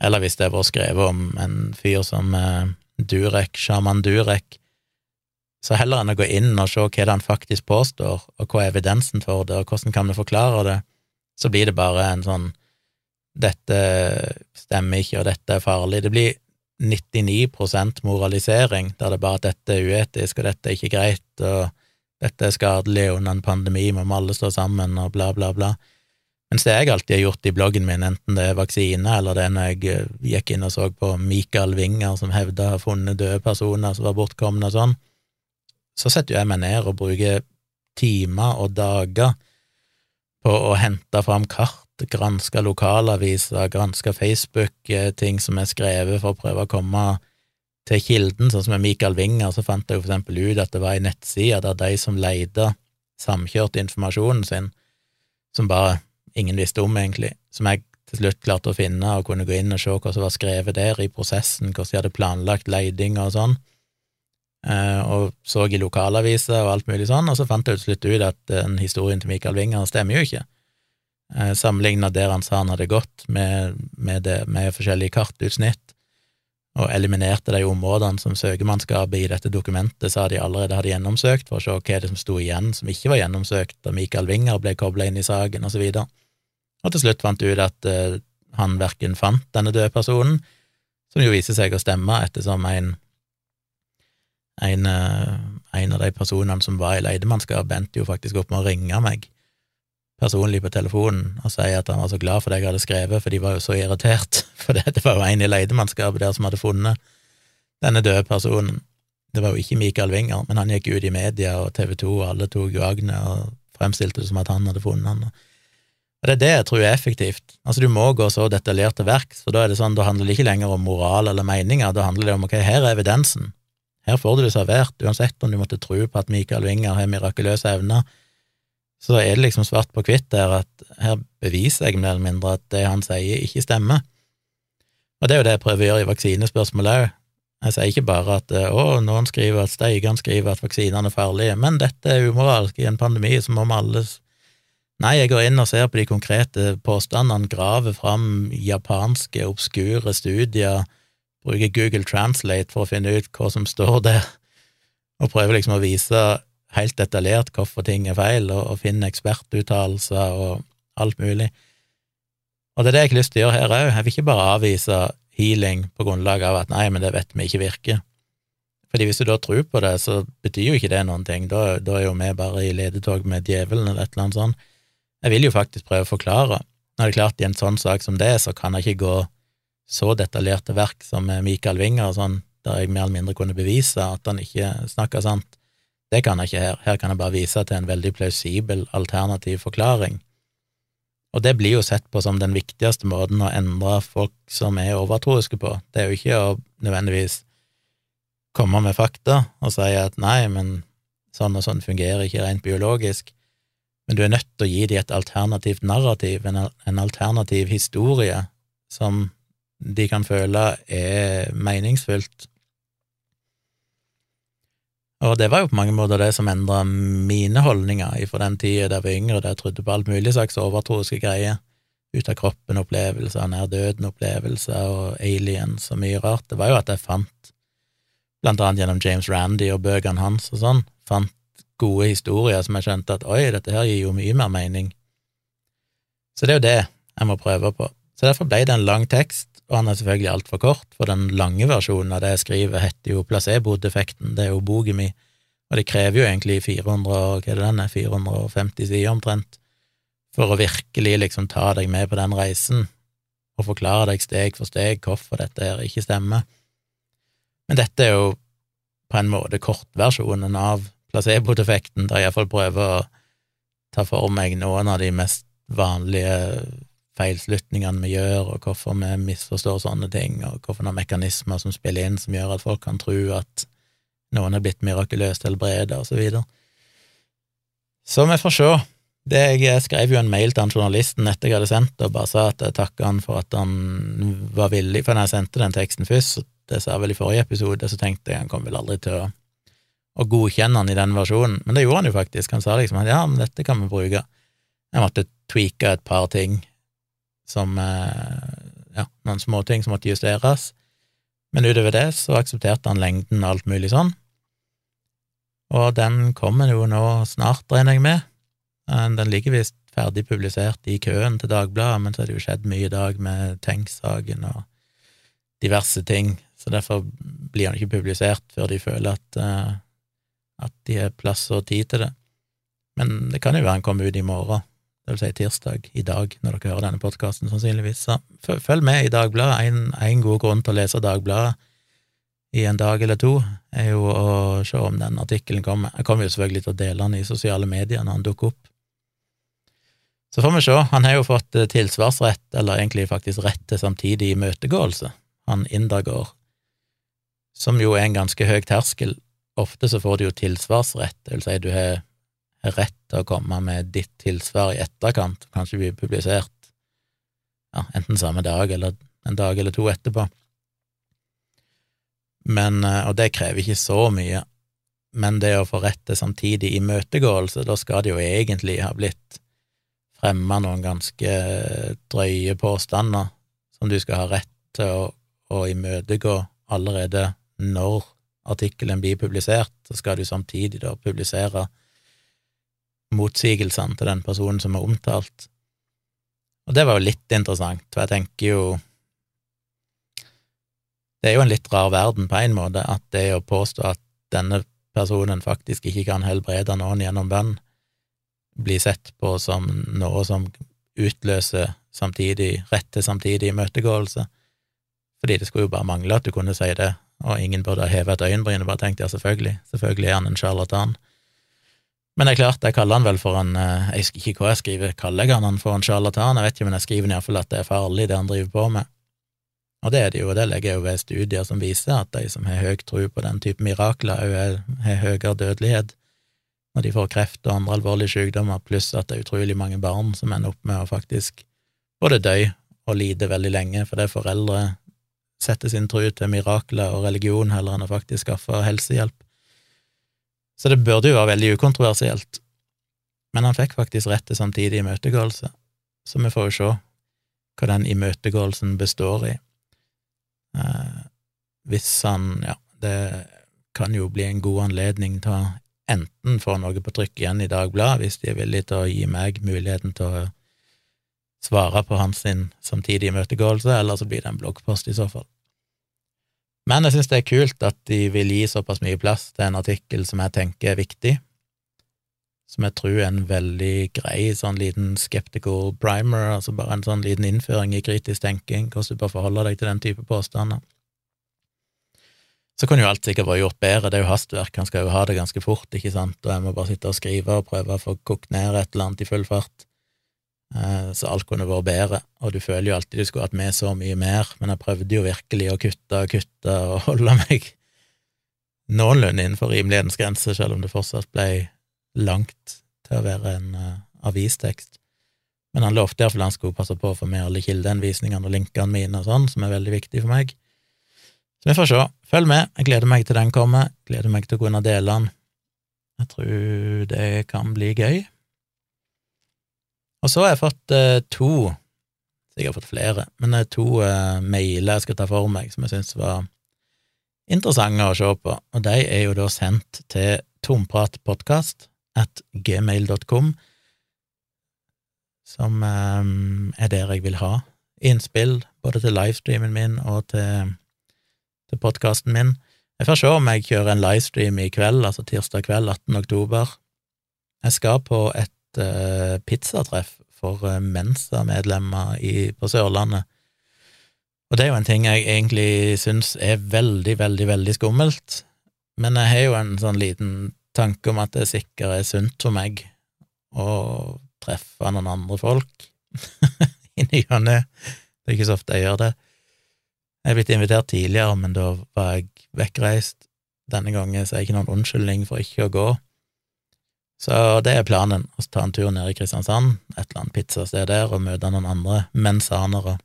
eller hvis det er vært skrevet om en fyr som eh, Durek, sjaman Durek, så heller enn å gå inn og se hva det han faktisk påstår, og hva er evidensen for det, og hvordan kan vi forklare det, så blir det bare en sånn dette stemmer ikke, og dette er farlig. Det blir 99% moralisering, der det bare at dette er uetisk, og dette er ikke greit, og dette er skadelig under en pandemi, må vi alle stå sammen, og bla, bla, bla. Mens det jeg alltid har gjort i bloggen min, enten det er vaksine eller det er når jeg eh, gikk inn og så på Michael Winger som hevda ha funnet døde personer som var bortkomne og sånn, så setter jeg meg ned og bruker timer og dager på å hente fram kart, granske lokalaviser, granske Facebook-ting som er skrevet for å prøve å komme til kilden, sånn som med Michael Winger, så fant jeg for eksempel ut at det var ei nettside der de som leide samkjørt informasjonen sin, som bare ingen visste om, egentlig, som jeg til slutt klarte å finne og kunne gå inn og se hva som var skrevet der i prosessen, hvordan de hadde planlagt leiding og sånn. Eh, og så i lokalaviser og alt mulig sånn, og så fant jeg til slutt ut at den historien til Michael Winger stemmer jo ikke. Eh, Sammenligna der han sa han hadde gått med, med, det, med forskjellige kartutsnitt, og eliminerte de områdene som søkemannskapet i dette dokumentet sa de allerede hadde gjennomsøkt, for å se hva det som sto igjen som ikke var gjennomsøkt da Michael Winger ble kobla inn i saken, og så. Og til slutt fant ut at uh, han verken fant denne døde personen, som jo viser seg å stemme ettersom en en, eh, en, av de personene som var i leidemannskapet, endte jo faktisk opp med å ringe meg personlig på telefonen og si at han var så glad for det jeg hadde skrevet, for de var jo så irritert, for det, det var jo en i leidemannskapet der som hadde funnet denne døde personen. Det var jo ikke Michael Winger, men han gikk ut i media, og TV 2 og alle tok jo agnet og fremstilte det som at han hadde funnet han. Og det er det jeg tror er effektivt. Altså, du må gå så detaljert til verks, for da er det sånn, da handler det ikke lenger om moral eller meninger, da handler det om ok, her er evidensen, her får du det servert, uansett om du måtte tro på at Michael Winger har mirakuløse evner, så er det liksom svart på hvitt der at her beviser jeg mer eller mindre at det han sier, ikke stemmer. Og det er jo det jeg prøver å gjøre i vaksinespørsmålet òg. Jeg sier ikke bare at å, noen skriver at Steigan skriver at vaksinene er farlige, men dette er umoralsk. I en pandemi så må vi alle Nei, jeg går inn og ser på de konkrete påstandene, graver fram japanske, obskure studier, bruker Google Translate for å finne ut hva som står der, og prøver liksom å vise helt detaljert hvorfor ting er feil, og, og finne ekspertuttalelser og alt mulig. Og det er det jeg har lyst til å gjøre her òg. Jeg vil ikke bare avvise healing på grunnlag av at nei, men det vet vi ikke virker. Fordi hvis du da tror på det, så betyr jo ikke det noen ting, da, da er jo vi bare i ledetog med djevelen eller et eller annet sånt. Jeg vil jo faktisk prøve å forklare. Nå er det klart, i en sånn sak som det, så kan jeg ikke gå så detaljerte verk som Michael Winger sånn, der jeg mer eller mindre kunne bevise at han ikke snakka sant. Det kan jeg ikke her. Her kan jeg bare vise til en veldig plausibel alternativ forklaring. Og det blir jo sett på som den viktigste måten å endre folk som er overtroiske på. Det er jo ikke å nødvendigvis komme med fakta og si at nei, men sånn og sånn fungerer ikke rent biologisk, men du er nødt til å gi dem et alternativt narrativ, en, en alternativ historie, som de kan føle er meningsfullt. Og det var jo på mange måter det som endra mine holdninger fra den tida da jeg var yngre, da jeg trodde på alt mulig slags overtroiske greier, ut av kroppen-opplevelser, nær døden-opplevelser og aliens og mye rart. Det var jo at jeg fant blant annet gjennom James Randy og bøkene hans og sånn, fant gode historier som jeg skjønte at oi, dette her gir jo mye mer mening. Så det er jo det jeg må prøve på. Så derfor ble det en lang tekst, og han er selvfølgelig altfor kort, for den lange versjonen av det jeg skriver, heter jo Placebo-defekten, det er jo boken min, og det krever jo egentlig 400, hva er det den er, 450 sider omtrent, for å virkelig liksom ta deg med på den reisen og forklare deg steg for steg hvorfor dette her ikke stemmer. Men dette er jo på en måte kortversjonen av placebo-defekten, der jeg iallfall prøver å ta for meg noen av de mest vanlige feilslutningene vi gjør, og hvorfor vi misforstår sånne ting, og hvorfor noen mekanismer som spiller inn som gjør at folk kan tro at noen er blitt mirakuløst helbredet, og så videre. Så vi får se. Det jeg skrev jo en mail til han journalisten etter jeg hadde sendt det, og bare sa at jeg takka han for at han var villig, for når jeg sendte den teksten først, det sa jeg vel i forrige episode, så tenkte jeg han kom vel aldri til å, å godkjenne han i den versjonen, men det gjorde han jo faktisk. Han sa liksom at ja, men dette kan vi bruke. Jeg måtte tweake et par ting som eh, Ja, noen småting som måtte justeres, men utover det så aksepterte han lengden og alt mulig sånn. Og den kommer jo nå snart, regner jeg med. Eh, den ligger visst ferdig publisert i køen til Dagbladet, men så har det jo skjedd mye i dag med Tenk-saken og diverse ting så derfor blir han ikke publisert før de føler at, uh, at de har plass og tid til det. Men det kan jo være han kommer ut i morgen, det vil si tirsdag, i dag, når dere hører denne podkasten, sannsynligvis. Så følg med i Dagbladet. En, god grunn til å lese Dagbladet i en dag eller to er jo å se om den artikkelen kommer. Jeg kommer jo selvfølgelig til å dele den i sosiale medier når han dukker opp. Så får vi se. Han har jo fått eh, tilsvarsrett, eller egentlig faktisk rett til samtidig imøtegåelse, han Indergård, som jo er en ganske høy terskel. Ofte så får du jo tilsvarsrett, det vil si du har rett til å komme med ditt tilsvar i etterkant, kanskje bli publisert ja, enten samme dag eller en dag eller to etterpå. Men, eh, og det krever ikke så mye, men det å få rett til samtidig imøtegåelse, da skal det jo egentlig ha blitt fremma noen ganske drøye påstander som du skal ha rett til å, å imøtegå allerede når artikkelen blir publisert, så skal du samtidig da publisere motsigelsene til den personen som er omtalt. Og det var jo litt interessant, for jeg tenker jo Det er jo en litt rar verden på en måte, at det å påstå at denne personen faktisk ikke kan helbrede noen gjennom bønn, blir sett på som noe som utløser samtidig rett til samtidig imøtegåelse, fordi det skulle jo bare mangle at du kunne si det og ingen burde ha hevet et og bare tenkt ja, selvfølgelig, selvfølgelig er han en sjarlatan. Men det er klart, jeg kaller han vel for en eh, Jeg husker ikke hva jeg skriver, kaller jeg han for en sjarlatan? Jeg vet ikke, men jeg skriver iallfall at det er farlig, det han driver på med. Og det er det jo, og det legger jeg jo ved studier som viser at de som har høy tro på den type mirakler, òg har høyere dødelighet når de får kreft og andre alvorlige sykdommer, pluss at det er utrolig mange barn som ender opp med å faktisk både dø og lide veldig lenge fordi foreldre setter sin tro til mirakler og religion heller enn å faktisk skaffe helsehjelp. Så det burde jo være veldig ukontroversielt. Men han fikk faktisk rett til samtidig imøtegåelse, så vi får jo se hva den imøtegåelsen består i. Eh, hvis han Ja, det kan jo bli en god anledning til å enten få noe på trykk igjen i Dagbladet, hvis de er villige til å gi meg muligheten til å svare på hans samtidige imøtegåelse, eller så blir det en bloggpost i så fall. Men jeg syns det er kult at de vil gi såpass mye plass til en artikkel som jeg tenker er viktig, som jeg tror er en veldig grei sånn liten skeptical primer, altså bare en sånn liten innføring i kritisk tenking, hvordan du bør forholde deg til den type påstander. Så kunne jo alt sikkert vært gjort bedre, det er jo hastverk, han skal jo ha det ganske fort, ikke sant, og jeg må bare sitte og skrive og prøve å få kokt ned et eller annet i full fart. Eh, så alt kunne vært bedre, og du føler jo alltid du skulle hatt med så mye mer, men jeg prøvde jo virkelig å kutte og kutte og holde meg noenlunde innenfor rimelighetens grense, selv om det fortsatt ble langt til å være en uh, avistekst. Men han lovte iallfall han skulle passe på å få med alle kildeanvisningene og linkene mine og sånn, som er veldig viktig for meg. Så vi får se. Følg med. Jeg gleder meg til den kommer. Gleder meg til å kunne dele den. Jeg tror det kan bli gøy. Og så har jeg fått eh, to, har fått flere, men det er to eh, mailer jeg skal ta for meg, som jeg syns var interessante å se på, og de er jo da sendt til tompratpodkast at gmail.com, som eh, er der jeg vil ha innspill, både til livestreamen min og til til podkasten min. Jeg får se om jeg kjører en livestream i kveld, altså tirsdag kveld 18. oktober. Jeg skal på et uh, pizzatreff for uh, Mensa-medlemmer på Sørlandet. Og det er jo en ting jeg egentlig syns er veldig, veldig, veldig skummelt, men jeg har jo en sånn liten tanke om at det sikkert er sunt for meg å treffe noen andre folk i ny og ne. Det er ikke så ofte jeg gjør det. Jeg er blitt invitert tidligere, men da var jeg vekkreist. Denne gangen så er det ikke noen unnskyldning for ikke å gå. Så det er planen, å ta en tur ned i Kristiansand, et eller annet pizzasted der, og møte noen andre mensanere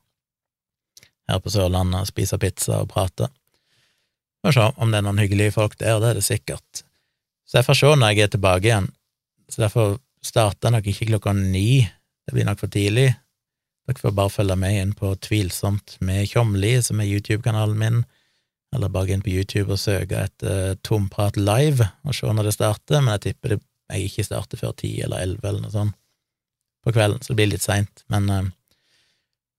her på Sørlandet, og spise pizza og prate. Får se om det er noen hyggelige folk der, det er det sikkert. Så jeg får se når jeg er tilbake igjen. Så derfor starter jeg nok ikke klokka ni, det blir nok for tidlig. Dere får bare følge med inn på Tvilsomt med Tjomli, som er YouTube-kanalen min, eller bare inn på YouTube og søke etter Tomprat live og se når det starter, men jeg tipper det jeg ikke starter før ti eller elleve eller noe sånt på kvelden, så det blir litt seint, men eh,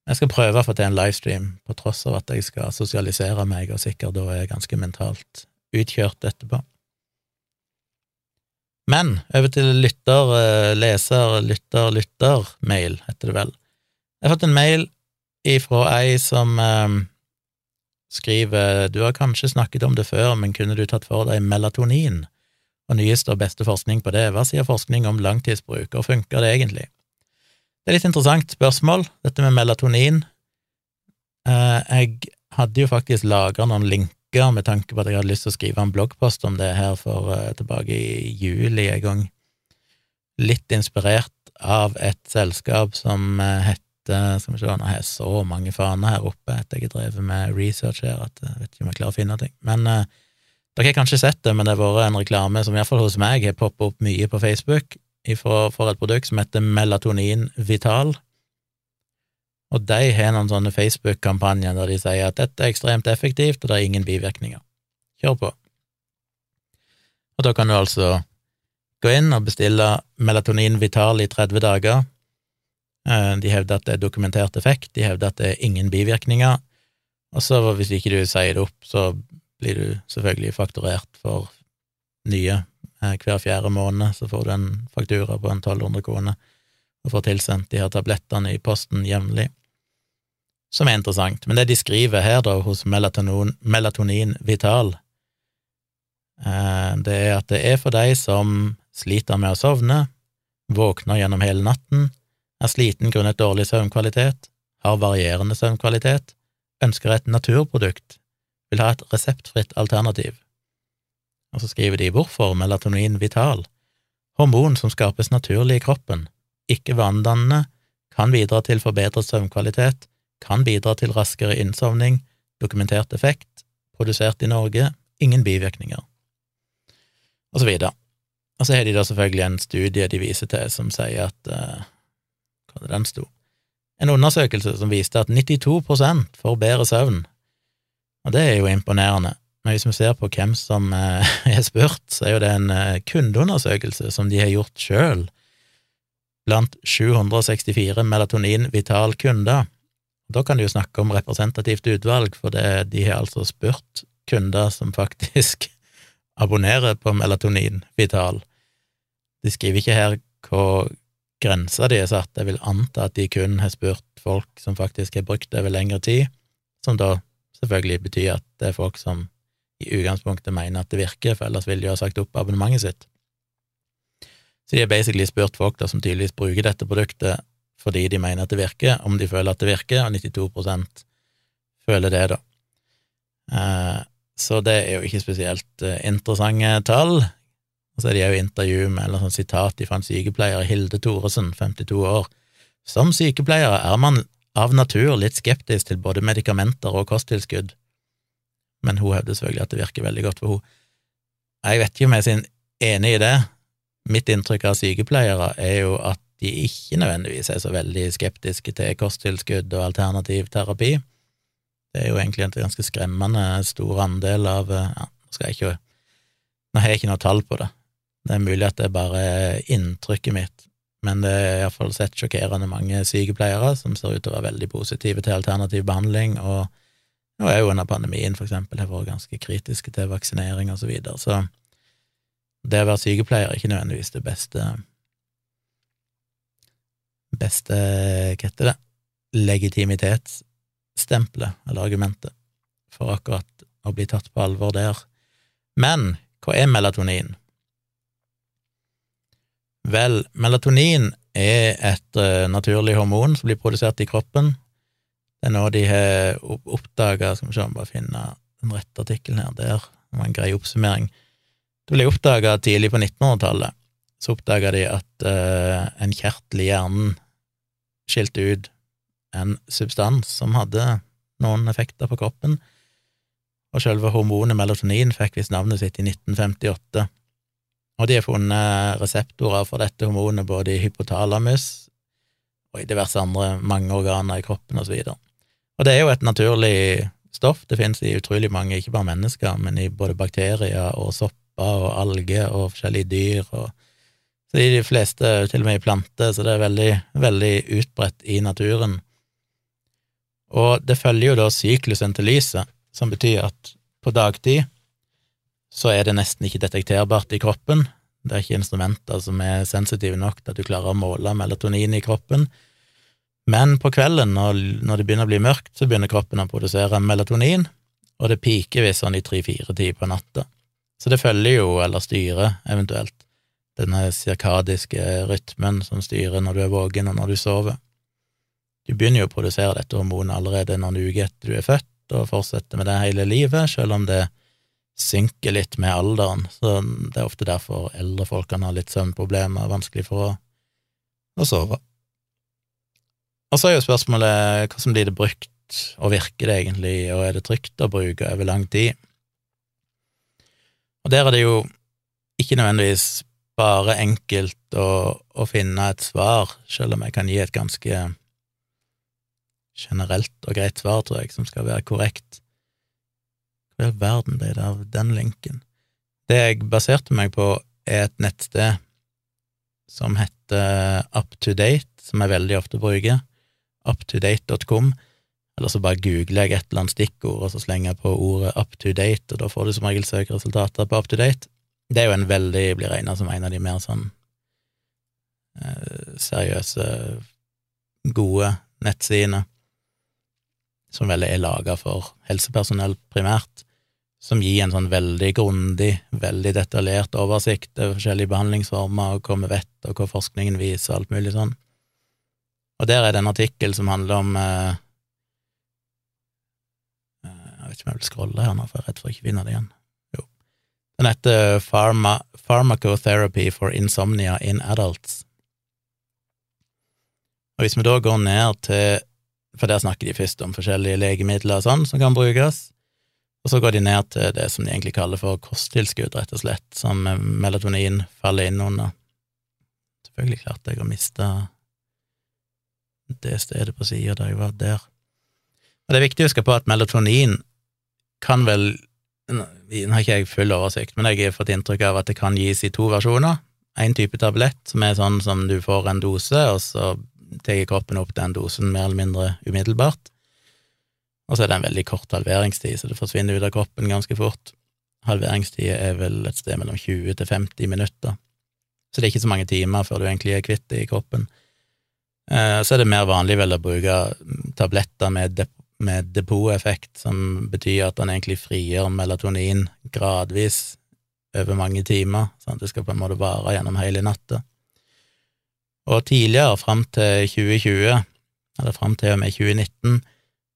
jeg skal prøve å få til en livestream, på tross av at jeg skal sosialisere meg og sikkert da er ganske mentalt utkjørt etterpå. Men over til lytter, uh, leser, lytter, lytter-mail, heter det vel. Jeg har fått en mail ifra ei som eh, skriver Du har kanskje snakket om det før, men kunne du tatt for deg melatonin? Og nyeste og beste forskning på det. Hva sier forskning om langtidsbruk, og funker det egentlig? Det er litt interessant spørsmål, dette med melatonin. Eh, jeg hadde jo faktisk lagra noen linker med tanke på at jeg hadde lyst til å skrive en bloggpost om det her for uh, tilbake i juli en gang. Litt inspirert av et selskap som heter Eh, skal vi se, nå har jeg så mange faner her oppe etter jeg har drevet med research her at jeg vet ikke om jeg klarer å finne ting. Men uh, dere har kanskje sett det, men det har vært en reklame som iallfall hos meg har poppet opp mye på Facebook for, et produkt som heter Melatonin Vital. Og de har noen sånne Facebook-kampanjer der de sier at dette er ekstremt effektivt, og det er ingen bivirkninger. Kjør på. Og da kan du altså gå inn og bestille Melatonin Vital i 30 dager Eh, de hevder at det er dokumentert effekt, de hevder at det er ingen bivirkninger, og så hvis ikke du sier det opp, så blir du selvfølgelig fakturert for nye eh, hver fjerde måned, så får du en faktura på en 1200 kroner og får tilsendt de her tablettene i posten jevnlig, som er interessant. Men det de skriver her, da, hos Melatonin, Melatonin Vital, eh, det er at det er for deg som sliter med å sovne, våkner gjennom hele natten, er sliten grunnet dårlig søvnkvalitet, har varierende søvnkvalitet, ønsker et naturprodukt, vil ha et reseptfritt alternativ. Og så skriver de hvorfor melatonin vital, hormon som skapes naturlig i kroppen, ikke vanedannende, kan bidra til forbedret søvnkvalitet, kan bidra til raskere innsovning, dokumentert effekt, produsert i Norge, ingen bivirkninger, og så videre. Og så har de da selvfølgelig en studie de viser til som sier at eh, hva den sto. En undersøkelse som viste at 92 får bedre søvn, og det er jo imponerende. Men hvis vi ser på hvem som eh, er spurt, så er jo det en eh, kundeundersøkelse som de har gjort sjøl blant 764 melatonin-vital kunder, Da kan du jo snakke om representativt utvalg, for det, de har altså spurt kunder som faktisk abonnerer på Melatonin Vital. De skriver ikke her hvor grensa de er satt, jeg vil anta at de kun har spurt folk som faktisk har brukt det over lengre tid, som da selvfølgelig betyr at det er folk som i utgangspunktet mener at det virker, for ellers ville de ha sagt opp abonnementet sitt. Så de har basically spurt folk da som tydeligvis bruker dette produktet fordi de mener at det virker, om de føler at det virker, og 92% føler det, da. Eh, så det er jo ikke spesielt eh, interessante tall. Og så er det jo intervju med eller sånn sitat fra en sykepleier, Hilde Thoresen, 52 år. Som sykepleier er man av natur litt skeptisk til både medikamenter og kosttilskudd, men hun hevder selvfølgelig at det virker veldig godt for henne. Jeg vet ikke om jeg er enig i det. Mitt inntrykk av sykepleiere er jo at de ikke nødvendigvis er så veldig skeptiske til kosttilskudd og alternativ terapi. Det er jo egentlig en ganske skremmende stor andel av ja, Nå skal jeg ikke Nå har jeg ikke noe tall på det. Det er mulig at det er bare inntrykket mitt, men det er iallfall sett sjokkerende mange sykepleiere som ser ut til å være veldig positive til alternativ behandling, og, nå er jo under pandemien, for eksempel, har vært ganske kritiske til vaksinering og så videre. Så det å være sykepleier er ikke nødvendigvis det beste beste, hva heter det, legitimitetsstempelet, eller argumentet, for akkurat å bli tatt på alvor der. Men hva er melatonin? Vel, melatonin er et uh, naturlig hormon som blir produsert i kroppen. Det er noe de har oppdaga Skal vi se, om bare finne den rette artikkelen her. Der det var en grei oppsummering. Det ble oppdaga tidlig på 1900-tallet. Så oppdaga de at uh, en kjertel i hjernen skilte ut en substans som hadde noen effekter på kroppen, og selve hormonet melatonin fikk visst navnet sitt i 1958. Og de har funnet reseptorer for dette hormonet både i hypotalamus og i diverse andre mange organer i kroppen, og så. Og det er jo et naturlig stoff, det finnes i utrolig mange, ikke bare mennesker, men i både bakterier og sopper og alger og forskjellige dyr og så de fleste, til og med i planter, så det er veldig, veldig utbredt i naturen. Og det følger jo da syklusen til lyset, som betyr at på dagtid så er det nesten ikke detekterbart i kroppen. Det er ikke instrumenter som er sensitive nok til at du klarer å måle melatonin i kroppen. Men på kvelden, når det begynner å bli mørkt, så begynner kroppen å produsere melatonin, og det piker visst sånn i tre-fire tider på natta. Så det følger jo, eller styrer eventuelt, denne cirkadiske rytmen som styrer når du er våken og når du sover. Du begynner jo å produsere dette hormonet allerede noen uker etter du er født, og fortsetter med det hele livet, selv om det synker litt med alderen, så det er ofte derfor eldre folk kan ha litt søvnproblemer, vanskelig for å, å sove. Og så er jo spørsmålet hvordan blir det brukt, og virker det egentlig, og er det trygt å bruke over lang tid? Og der er det jo ikke nødvendigvis bare enkelt å, å, finne et svar, selv om jeg kan gi et ganske generelt og greit svar, tror jeg, som skal være korrekt. Hva i all verden ble det av den linken? Det jeg baserte meg på, er et nettsted som heter UpToDate, som jeg veldig ofte bruker, uptodate.com, eller så bare googler jeg et eller annet stikkord, og så slenger jeg på ordet UpToDate, og da får du som regel søkeresultater på UpToDate. Det er jo en veldig blir regna som en av de mer sånn eh, seriøse, gode nettsidene, som vel er laga for helsepersonell primært, som gir en sånn veldig grundig, veldig detaljert oversikt over forskjellige behandlingsformer, og hva vi vet, og hva forskningen viser, alt mulig sånn. Og der er det en artikkel som handler om eh, eh Jeg vet ikke om jeg vil scrolle her nå, for jeg er redd for å ikke finne det igjen. Den heter Pharma, Pharmacotherapy for Insomnia in Adults. Og hvis vi da går ned til For der snakker de først om forskjellige legemidler og sånn som kan brukes, og så går de ned til det som de egentlig kaller for kosttilskudd, rett og slett, som melatonin faller inn under. Selvfølgelig klarte jeg å miste det stedet på sida da jeg var der. Og det er viktig å huske på at melatonin kan vel nå har ikke jeg full oversikt, men jeg har fått inntrykk av at det kan gis i to versjoner. En type tablett som er sånn som du får en dose, og så tar kroppen opp den dosen mer eller mindre umiddelbart. Og så er det en veldig kort halveringstid, så det forsvinner ut av kroppen ganske fort. Halveringstida er vel et sted mellom 20 til 50 minutter, så det er ikke så mange timer før du egentlig er kvitt det i kroppen. Eh, så er det mer vanlig vel å bruke tabletter med, dep med depoteffekt, som betyr at han egentlig frigjør melatonin gradvis over mange timer, sånn at det skal på en måte vare gjennom hele natta. Og tidligere, fram til 2020, eller fram til og med 2019,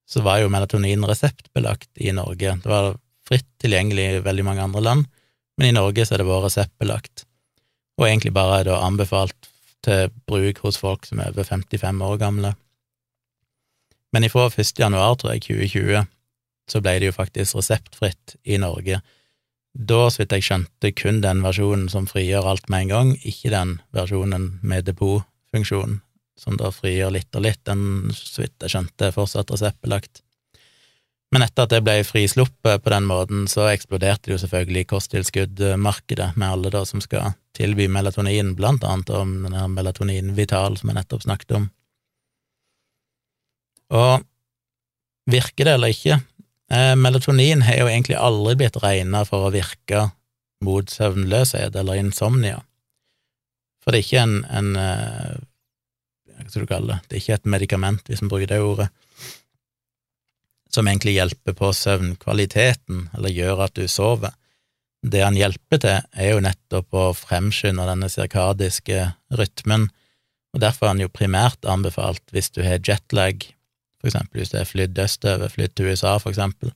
så var jo melatonin reseptbelagt i Norge. Det var fritt tilgjengelig i veldig mange andre land, men i Norge så er det vært reseptbelagt, og egentlig bare er det anbefalt til bruk hos folk som er over 55 år gamle. Men ifra 1. januar, tror jeg, 2020, så ble det jo faktisk reseptfritt i Norge. Da, så vidt jeg skjønte, kun den versjonen som frigjør alt med en gang, ikke den versjonen med depotfunksjon, som da frigjør litt og litt, den, så vidt jeg skjønte, er fortsatt reseptbelagt. Men etter at det ble frisluppet på den måten, så eksploderte det jo selvfølgelig kosttilskuddmarkedet, med alle da som skal tilby melatonin, blant annet om den her Melatonin Vital som jeg nettopp snakket om. Og virker det eller ikke? Eh, melatonin har jo egentlig aldri blitt regna for å virke mot søvnløshet eller insomnia, for det er ikke en, en eh, skal du kalle det, det er ikke et medikament, hvis vi bruker det ordet, som egentlig hjelper på søvnkvaliteten, eller gjør at du sover. Det han hjelper til, er jo nettopp å fremskynde denne cirkadiske rytmen, og derfor er han jo primært anbefalt hvis du har jetlag, for eksempel hvis du er flydd østover, flydd til USA, for eksempel,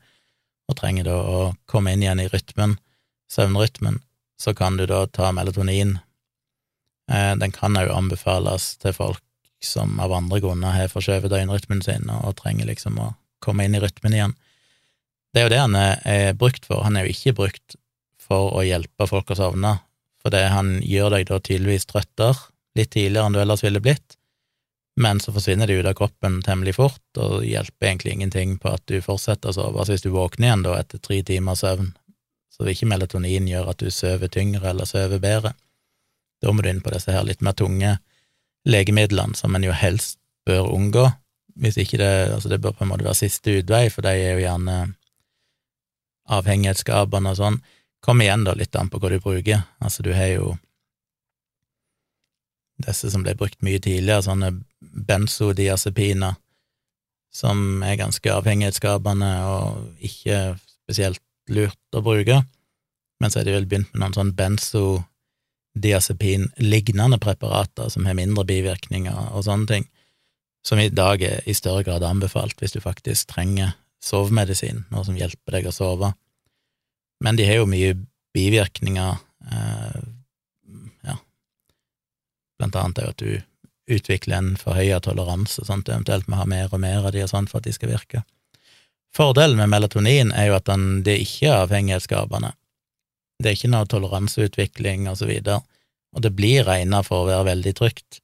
og trenger da å komme inn igjen i rytmen, søvnrytmen, så kan du da ta melatonin. Eh, den kan jo anbefales til folk som av andre grunner har forskjøvet døgnrytmen sin og trenger liksom å komme inn i rytmen igjen. Det er jo det han er brukt for, han er jo ikke brukt for å hjelpe folk å sovne, det han gjør deg da tydeligvis trøttere litt tidligere enn du ellers ville blitt, men så forsvinner det ut av kroppen temmelig fort, og hjelper egentlig ingenting på at du fortsetter å sove. Altså hvis du våkner igjen da etter tre timers søvn, så vil ikke melatonin gjøre at du sover tyngre eller sover bedre. Da må du inn på disse her litt mer tunge legemidlene, som en jo helst bør unngå. Hvis ikke det Altså, det bør på en måte være siste utvei, for de er jo gjerne avhengighetsskapende og sånn. Kom igjen, da, litt an på hva du bruker. Altså, du har jo disse som ble brukt mye tidligere, sånne benzodiazepiner, som er ganske avhengighetsskapende og ikke spesielt lurt å bruke. Men så er de vel begynt med noen sånn benzo diazepin-lignende preparater som har mindre bivirkninger og sånne ting, som i dag er i større grad anbefalt hvis du faktisk trenger sovemedisin, noe som hjelper deg å sove. Men de har jo mye bivirkninger, eh, ja, blant annet er jo at du utvikler en forhøya toleranse, sånt, eventuelt må ha mer og mer av de og sånn for at de skal virke. Fordelen med melatonin er jo at den, det ikke er avhengighetsskapende. Det er ikke noe toleranseutvikling og så videre, og det blir regna for å være veldig trygt.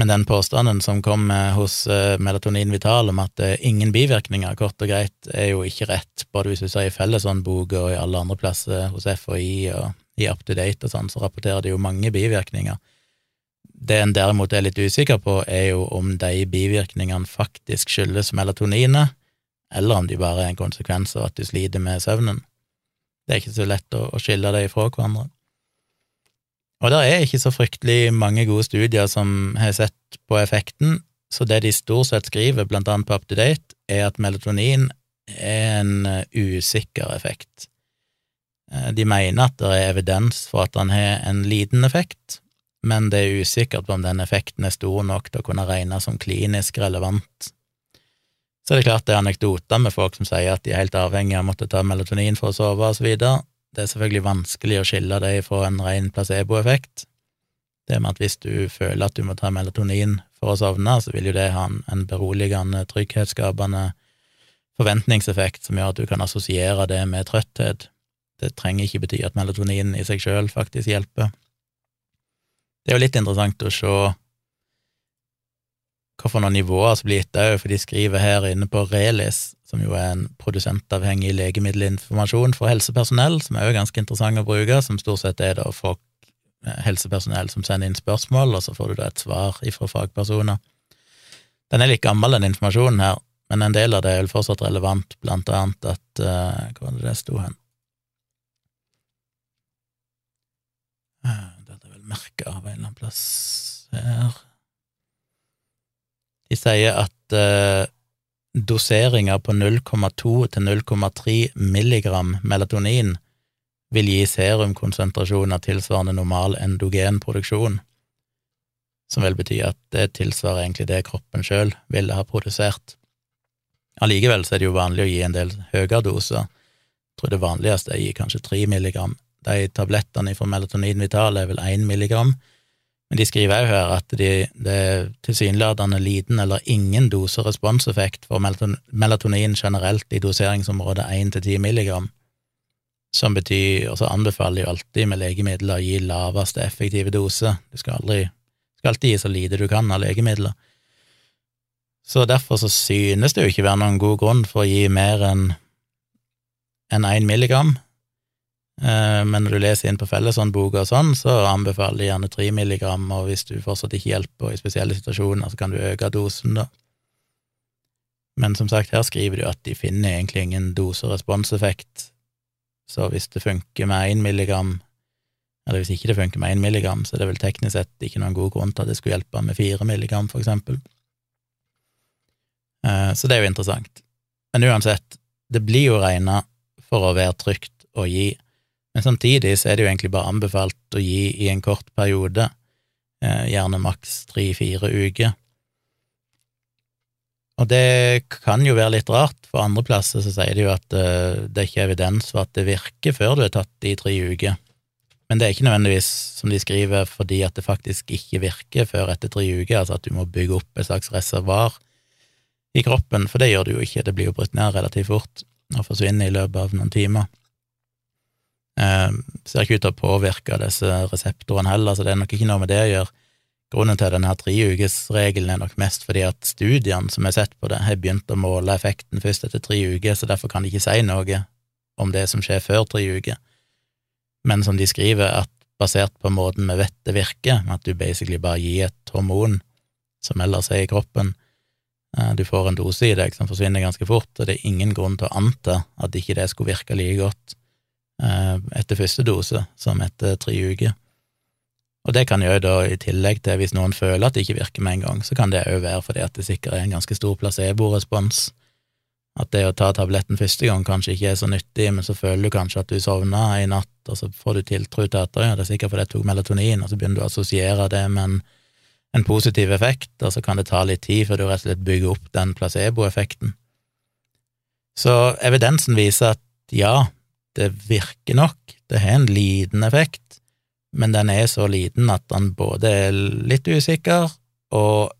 Men den påstanden som kom hos eh, Melatonin Vital om at er ingen bivirkninger, kort og greit, er jo ikke rett, både hvis du ser i Fellesåndboka og i alle andre plasser hos FHI og i Up to Date og sånn, så rapporterer de jo mange bivirkninger. Det en derimot er litt usikker på, er jo om de bivirkningene faktisk skyldes melatoninet, eller om de bare er en konsekvens av at du sliter med søvnen. Det er ikke så lett å, skille det ifra hverandre. Og det er ikke så fryktelig mange gode studier som har sett på effekten, så det de stort sett skriver, blant annet på UpToDate, er at melatonin er en eh, usikker effekt. Eh, de mener at det er evidens for at den har en liten effekt, men det er usikkert om den effekten er stor nok til å kunne regnes som klinisk relevant så er det klart det er anekdoter med folk som sier at de er helt avhengig av å måtte ta melatonin for å sove, videre. Det er selvfølgelig vanskelig å skille det fra en ren placeboeffekt. Det med at hvis du føler at du må ta melatonin for å sovne, så vil jo det ha en beroligende, trygghetsskapende forventningseffekt som gjør at du kan assosiere det med trøtthet. Det trenger ikke bety at melatonin i seg sjøl faktisk hjelper. Det er jo litt interessant å se hvilke nivåer som blir gitt òg, for de skriver her inne på Relis, som jo er en produsentavhengig legemiddelinformasjon for helsepersonell, som er jo ganske interessant å bruke, som stort sett er da folk, eh, helsepersonell som sender inn spørsmål, og så får du da et svar ifra fagpersoner. Den er litt gammel, den informasjonen her, men en del av det er vel fortsatt relevant, blant annet at uh, Hvor var det det sto hen? Uh, dette er vel merka av en eller annen plass her De sier at eh, doseringer på 0,2 til 0,3 milligram melatonin vil gi serumkonsentrasjoner tilsvarende normal endogenproduksjon, som vel betyr at det tilsvarer egentlig det kroppen sjøl ville ha produsert. Allikevel så er det jo vanlig å gi en del høyere doser. Jeg tror det vanligste er å gi kanskje 3 milligram. De tablettene fra Melatonin Vital er vel 1 milligram, men de skriver òg her at de, det er tilsynelatende liten eller ingen dose-responseffekt for melatonin generelt i doseringsområdet 1 til 10 milligram, som betyr, og så anbefaler jo alltid med legemidler å gi laveste effektive dose. Du skal aldri skal alltid gi så lite du kan av legemidler. Så derfor så synes det jo ikke være noen god grunn for å gi mer enn enn én milligram. Eh, men når du leser inn på felleshåndboka og sånn, så anbefaler de gjerne tre milligram, og hvis du fortsatt ikke hjelper i spesielle situasjoner, så kan du øke dosen, da. Men som sagt, her skriver du at de finner egentlig ingen dose-responseffekt, så hvis det funker med én milligram, eller hvis ikke det funker med én milligram, så er det vel teknisk sett ikke noen god grunn til at det skulle hjelpe med fire milligram, for eksempel. Eh, så det er jo interessant. Men uansett, det blir jo regna for å være trygt å gi, men samtidig så er det jo egentlig bare anbefalt å gi i en kort periode, eh, gjerne maks tre-fire uker. Og det kan jo være litt rart, for andre plasser så sier de jo at eh, det er ikke evidens for at det virker før du er tatt i tre uker. Men det er ikke nødvendigvis, som de skriver, fordi at det faktisk ikke virker før etter tre uker, altså at du må bygge opp et slags reservoar i kroppen, for det gjør du jo ikke, det blir jo brutt ned relativt fort og forsvinner i løpet av noen timer. Eh, ser ikke ut til å påvirke disse reseptorene heller, så det er nok ikke noe med det å gjøre. Grunnen til denne treukesregelen er nok mest fordi at studiene som er sett på det, har begynt å måle effekten først etter tre uker, så derfor kan de ikke si noe om det som skjer før tre uker. Men som de skriver, at basert på måten vi vet det virker, at du basically bare gir et hormon som ellers er i kroppen, Eh, du får en dose i deg som forsvinner ganske fort, og det er ingen grunn til å anta at ikke det skulle virke like godt etter første dose som etter tre uker. Og det kan jo da, i tillegg til hvis noen føler at det ikke virker med en gang, så kan det òg være fordi at det sikkert er en ganske stor placebo-respons. At det å ta tabletten første gang kanskje ikke er så nyttig, men så føler du kanskje at du sovna i natt, og så får du tiltro til at ja, det er sikkert fordi jeg tok melatonin, og så begynner du å assosiere det med en en positiv effekt, og så kan det ta litt tid før du rett og slett bygger opp den placeboeffekten. Så evidensen viser at ja, det virker nok, det har en liten effekt, men den er så liten at den både er litt usikker, og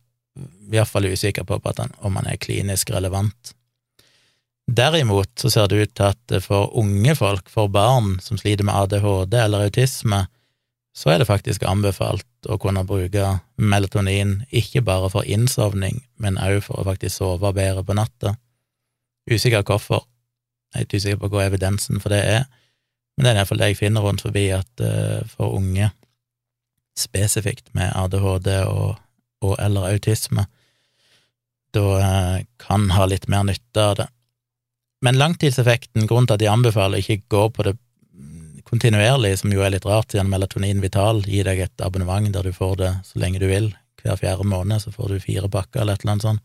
iallfall usikker på om den er klinisk relevant. Derimot så ser det ut til at for unge folk, for barn som sliter med ADHD eller autisme, så er det faktisk anbefalt å kunne bruke melatonin ikke bare for innsovning, men òg for å faktisk sove bedre på natta. Usikker hvorfor, jeg er ikke usikker på hva evidensen for det er, men det er iallfall det jeg finner rundt forbi, at uh, for unge, spesifikt med ADHD og, og eller autisme, da uh, kan ha litt mer nytte av det. Men langtidseffekten, grunnen til at de anbefaler ikke gå på det kontinuerlig, som jo er litt rart, siden Melatonin Vital gir deg et abonnement der du får det så lenge du vil. Hver fjerde måned så får du fire pakker eller et eller annet sånt.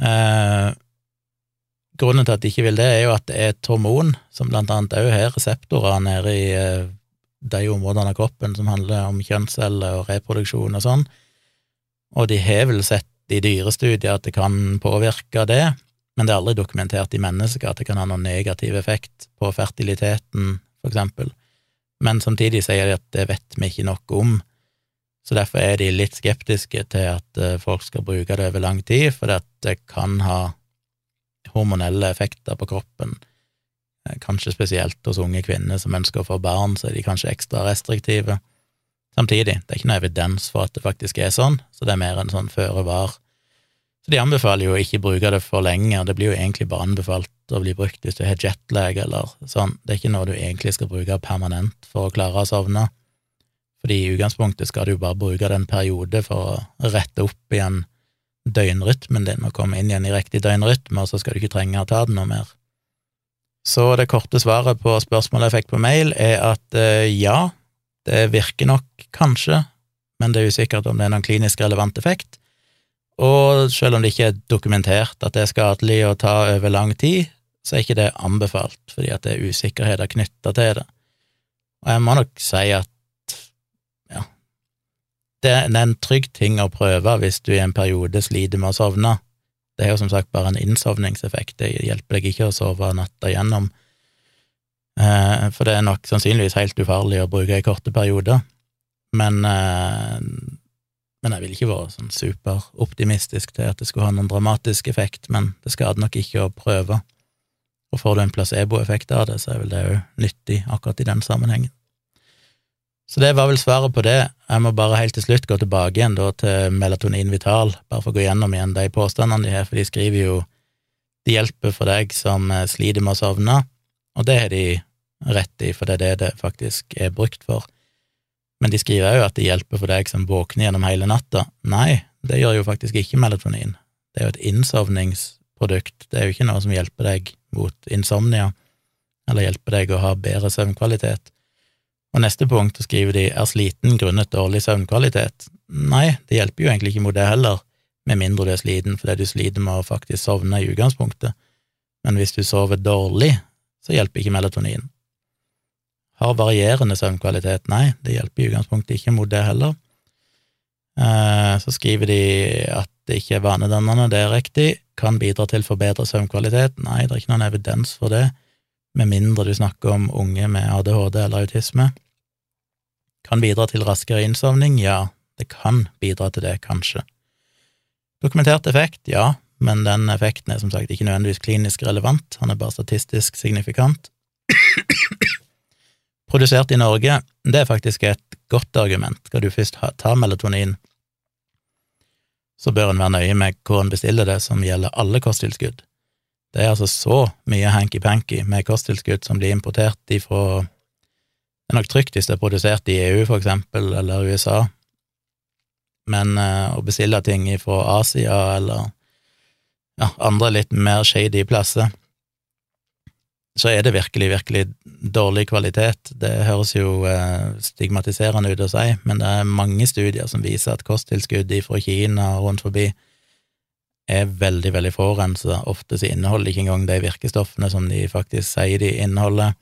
Eh, grunnen til at de ikke vil det, er jo at det er et hormon som blant annet òg har reseptorer nede i eh, de områdene av kroppen som handler om kjønnsceller og reproduksjon og sånn, og de har vel sett i dyrestudier at det kan påvirke det, men det er aldri dokumentert i mennesker at det kan ha noen negativ effekt på fertiliteten for eksempel, men samtidig sier de at det vet vi ikke nok om, så derfor er de litt skeptiske til at eh, folk skal bruke det over lang tid, for det kan ha hormonelle effekter på kroppen, eh, kanskje spesielt hos unge kvinner som ønsker å få barn, så er de kanskje ekstra restriktive. Samtidig, det er ikke noe evidens for at det faktisk er sånn, så det er mer en sånn føre var så de anbefaler jo å ikke bruke det for lenge, og det blir jo egentlig bare anbefalt å bli brukt hvis du har jetlag eller sånn. Det er ikke noe du egentlig skal bruke permanent for å klare å sovne, fordi i utgangspunktet skal du jo bare bruke det en periode for å rette opp igjen døgnrytmen din må komme inn igjen i riktig døgnrytme, og så skal du ikke trenge å ta den noe mer. Så det korte svaret på spørsmålet jeg fikk på mail, er at eh, ja, det virker nok kanskje, men det er usikkert om det er noen klinisk relevant effekt. Og selv om det ikke er dokumentert at det er skadelig å ta over lang tid, så er ikke det anbefalt, fordi at det er usikkerheter knytta til det. Og jeg må nok si at det er en trygg ting å prøve hvis du i en periode sliter med å sovne. Det er jo som sagt bare en innsovningseffekt, det hjelper deg ikke å sove natta igjennom, eh, for det er nok sannsynligvis helt ufarlig å bruke i korte perioder, men, eh, men jeg vil ikke være sånn superoptimistisk til at det skulle ha noen dramatisk effekt, men det skader nok ikke å prøve, og får du en placeboeffekt av det, så er vel det jo nyttig akkurat i den sammenhengen. Så det var vel svaret på det. Jeg må bare helt til slutt gå tilbake igjen da til Melatonin Vital, bare for å gå gjennom igjen de påstandene de har, for de skriver jo det hjelper for deg som eh, sliter med å sovne, og det har de rett i, for det er det det faktisk er brukt for. Men de skriver òg at det hjelper for deg som våkner gjennom hele natta. Nei, det gjør jo faktisk ikke melatonin. Det er jo et innsovningsprodukt, det er jo ikke noe som hjelper deg mot insomnia, eller hjelper deg å ha bedre søvnkvalitet. Og neste punkt skriver de er sliten grunnet dårlig søvnkvalitet. Nei, det hjelper jo egentlig ikke mot det heller, med mindre du er sliten fordi du sliter med å faktisk sovne i utgangspunktet. Men hvis du sover dårlig, så hjelper ikke melatonin. Har varierende søvnkvalitet? Nei, det hjelper i utgangspunktet ikke mot det heller. Eh, så skriver de at det ikke er vanedannende, det er riktig. Kan bidra til forbedret søvnkvalitet? Nei, det er ikke noen evidens for det med mindre du snakker om unge med ADHD eller autisme. Kan bidra til raskere innsovning? Ja, det kan bidra til det, kanskje. Dokumentert effekt? Ja, men den effekten er som sagt ikke nødvendigvis klinisk relevant, han er bare statistisk signifikant. Produsert i Norge, det er faktisk et godt argument. Skal du først ta melatonin, så bør en være nøye med hvor en bestiller det, som gjelder alle kosttilskudd. Det er altså så mye hanky-panky med kosttilskudd som blir importert ifra Det er nok trygt hvis det er produsert i EU, for eksempel, eller USA, men uh, å bestille ting fra Asia eller ja, andre litt mer shady plasser, så er det virkelig, virkelig dårlig kvalitet. Det høres jo uh, stigmatiserende ut å si, men det er mange studier som viser at kosttilskudd fra Kina og rundt forbi er veldig, veldig forurensa. Ofte så inneholder de ikke engang de virkestoffene som de faktisk sier de inneholder.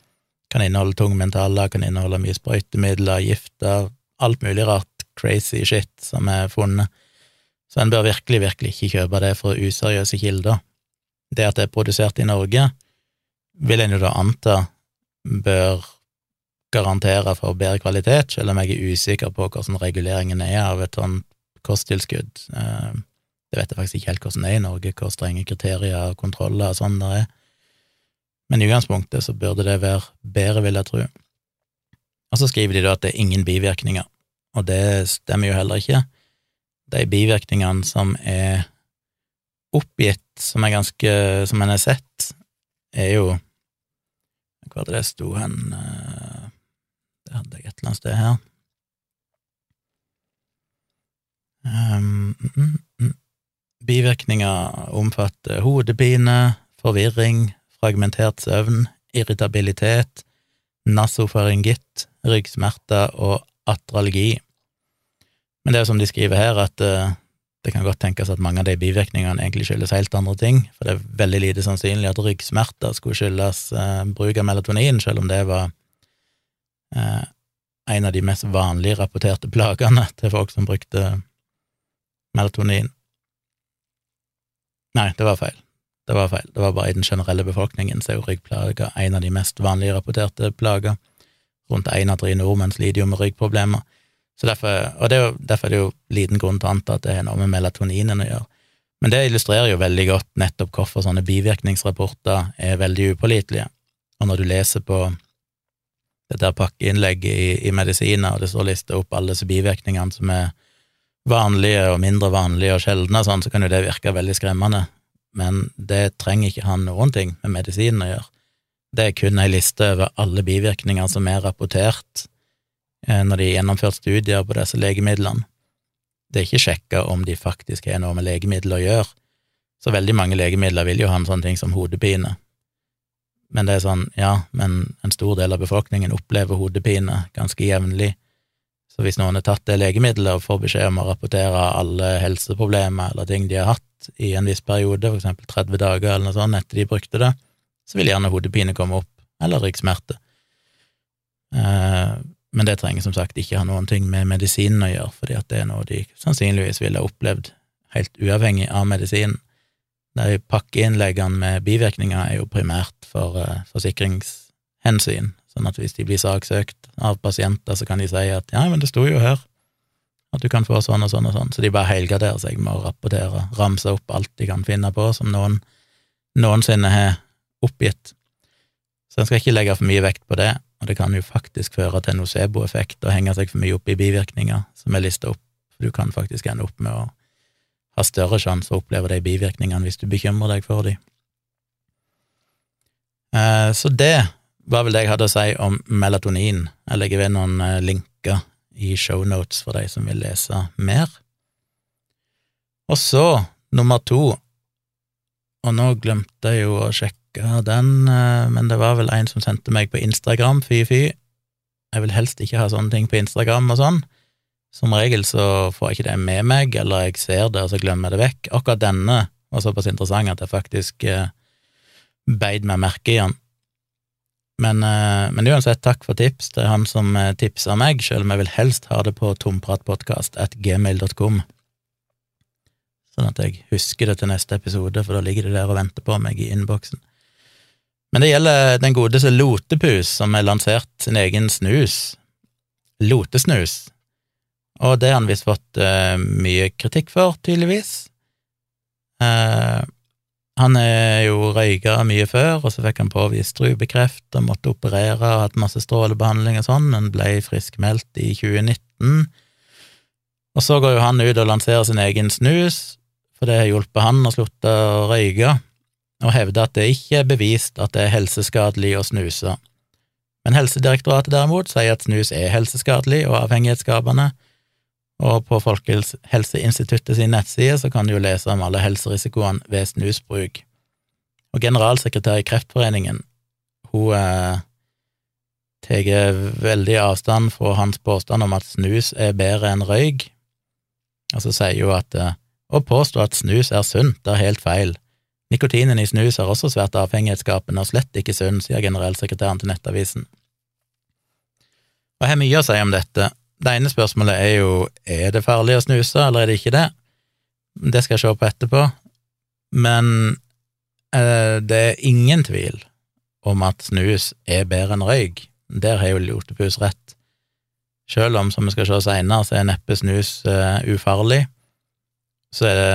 Kan inneholde tungmentaller, kan inneholde mye sprøytemidler, gifter, alt mulig rart crazy shit som er funnet. Så en bør virkelig, virkelig ikke kjøpe det fra useriøse kilder. Det at det er produsert i Norge, vil en jo da anta bør garantere for bedre kvalitet, selv om jeg er usikker på hvordan reguleringen er av et sånt kosttilskudd. Eh, det vet jeg faktisk ikke helt hvordan det er i Norge, hvor strenge kriterier og kontroller og sånn det er. Men i utgangspunktet så burde det være bedre, vil jeg tro. Og så skriver de da at det er ingen bivirkninger, og det stemmer jo heller ikke. De bivirkningene som er oppgitt, som er ganske som en har sett, er jo Hvor var det det sto hen? Eh, det hadde jeg et eller annet sted her. Um, mm, mm. Bivirkninger omfatter hodepine, forvirring, fragmentert søvn, irritabilitet, nasofaringitt, ryggsmerter og atralgi. Men det er som de skriver her, at uh, det kan godt tenkes at mange av de bivirkningene egentlig skyldes helt andre ting, for det er veldig lite sannsynlig at ryggsmerter skulle skyldes uh, bruk av melatonin, selv om det var uh, en av de mest vanlige rapporterte plagene til folk som brukte melatonin. Nei, det var feil. Det var feil. Det var bare i den generelle befolkningen så er jo ryggplager en av de mest vanlige rapporterte plager. Rundt én av tre nordmenn sliter jo med ryggproblemer. Så derfor, og er jo, derfor er det jo liten grunn til å anta at det har noe med melatoninen å gjøre. Men det illustrerer jo veldig godt nettopp hvorfor sånne bivirkningsrapporter er veldig upålitelige. Og når du leser på dette pakkeinnlegget i, i medisiner, og det står lista opp alle disse bivirkningene som er vanlige og mindre vanlige og sjeldne, sånn, så kan jo det virke veldig skremmende, men det trenger ikke ha noen ting med medisinen å gjøre. Det er kun ei liste over alle bivirkninger som er rapportert eh, når de har gjennomført studier på disse legemidlene. det er ikke sjekka om de faktisk har noe med legemidler å gjøre. Så veldig mange legemidler vil jo ha en sånn ting som hodepine. Men det er sånn, ja, men en stor del av befolkningen opplever hodepine ganske jevnlig. Så hvis noen har tatt det legemiddelet og får beskjed om å rapportere alle helseproblemer eller ting de har hatt i en viss periode, eksempel 30 dager eller noe sånt etter de brukte det, så vil gjerne hodepine komme opp, eller ryggsmerter. Eh, men det trenger som sagt ikke ha noen ting med medisinen å gjøre, fordi at det er noe de sannsynligvis ville ha opplevd helt uavhengig av medisinen. De pakkeinnleggene med bivirkninger er jo primært for uh, forsikringshensyn, sånn at hvis de blir saksøkt av pasienter, så kan de si at ja, men det sto jo her at du kan få sånn og sånn og sånn, så de bare helgarderer seg med å rapportere, ramse opp alt de kan finne på som noen noensinne har oppgitt. Så en skal ikke legge for mye vekt på det, og det kan jo faktisk føre til nocebo-effekt og henge seg for mye opp i bivirkninger som er lista opp, du kan faktisk ende opp med å ha større sjanse å oppleve de bivirkningene hvis du bekymrer deg for dem. Eh, så det var vel det jeg hadde å si om melatonin. Jeg legger ved noen eh, linker i shownotes for de som vil lese mer. Og så, nummer to, og nå glemte jeg jo å sjekke den, eh, men det var vel en som sendte meg på Instagram, fy-fy. Jeg vil helst ikke ha sånne ting på Instagram og sånn. Som regel så får jeg ikke det med meg, eller jeg ser det, og så glemmer jeg det vekk. Akkurat denne var såpass interessant at jeg faktisk beit beid meg merke i den. Men, eh, men, uansett, takk for tips. Er han som eh, tipsa meg, selv om jeg vil helst ha det på tompratpodkast.gmail.com, at Sånn at jeg husker det til neste episode, for da ligger det der og venter på meg i innboksen. Men det gjelder den godeste Lotepus, som har lansert sin egen snus. Lotesnus og det har han visst fått uh, mye kritikk for, tydeligvis. Uh, han er jo røyka mye før, og så fikk han påvist strupekreft og måtte operere og hatt masse strålebehandling og sånn, men ble friskmeldt i 2019. Og så går jo han ut og lanserer sin egen snus, for det har hjulpet han å slutte å røyke, og hevder at det ikke er bevist at det er helseskadelig å snuse. Men Helsedirektoratet derimot sier at snus er helseskadelig og avhengighetsskapende, og på Folkehelseinstituttet sin nettside så kan du jo lese om alle helserisikoene ved snusbruk. Og generalsekretær i Kreftforeningen, hun eh, tar veldig avstand fra hans påstand om at snus er bedre enn røyk, og så sier hun at eh, å påstå at snus er sunt, er helt feil. Nikotinen i snus er også svært avhengighetsskapende og slett ikke sunn, sier generalsekretæren til Nettavisen. Og jeg har mye å si om dette, det ene spørsmålet er jo er det farlig å snuse, eller er det ikke det? Det skal jeg se på etterpå, men eh, det er ingen tvil om at snus er bedre enn røyk. Der har jo Lotepus rett. Selv om, som vi skal se seinere, så er neppe snus eh, ufarlig, så er det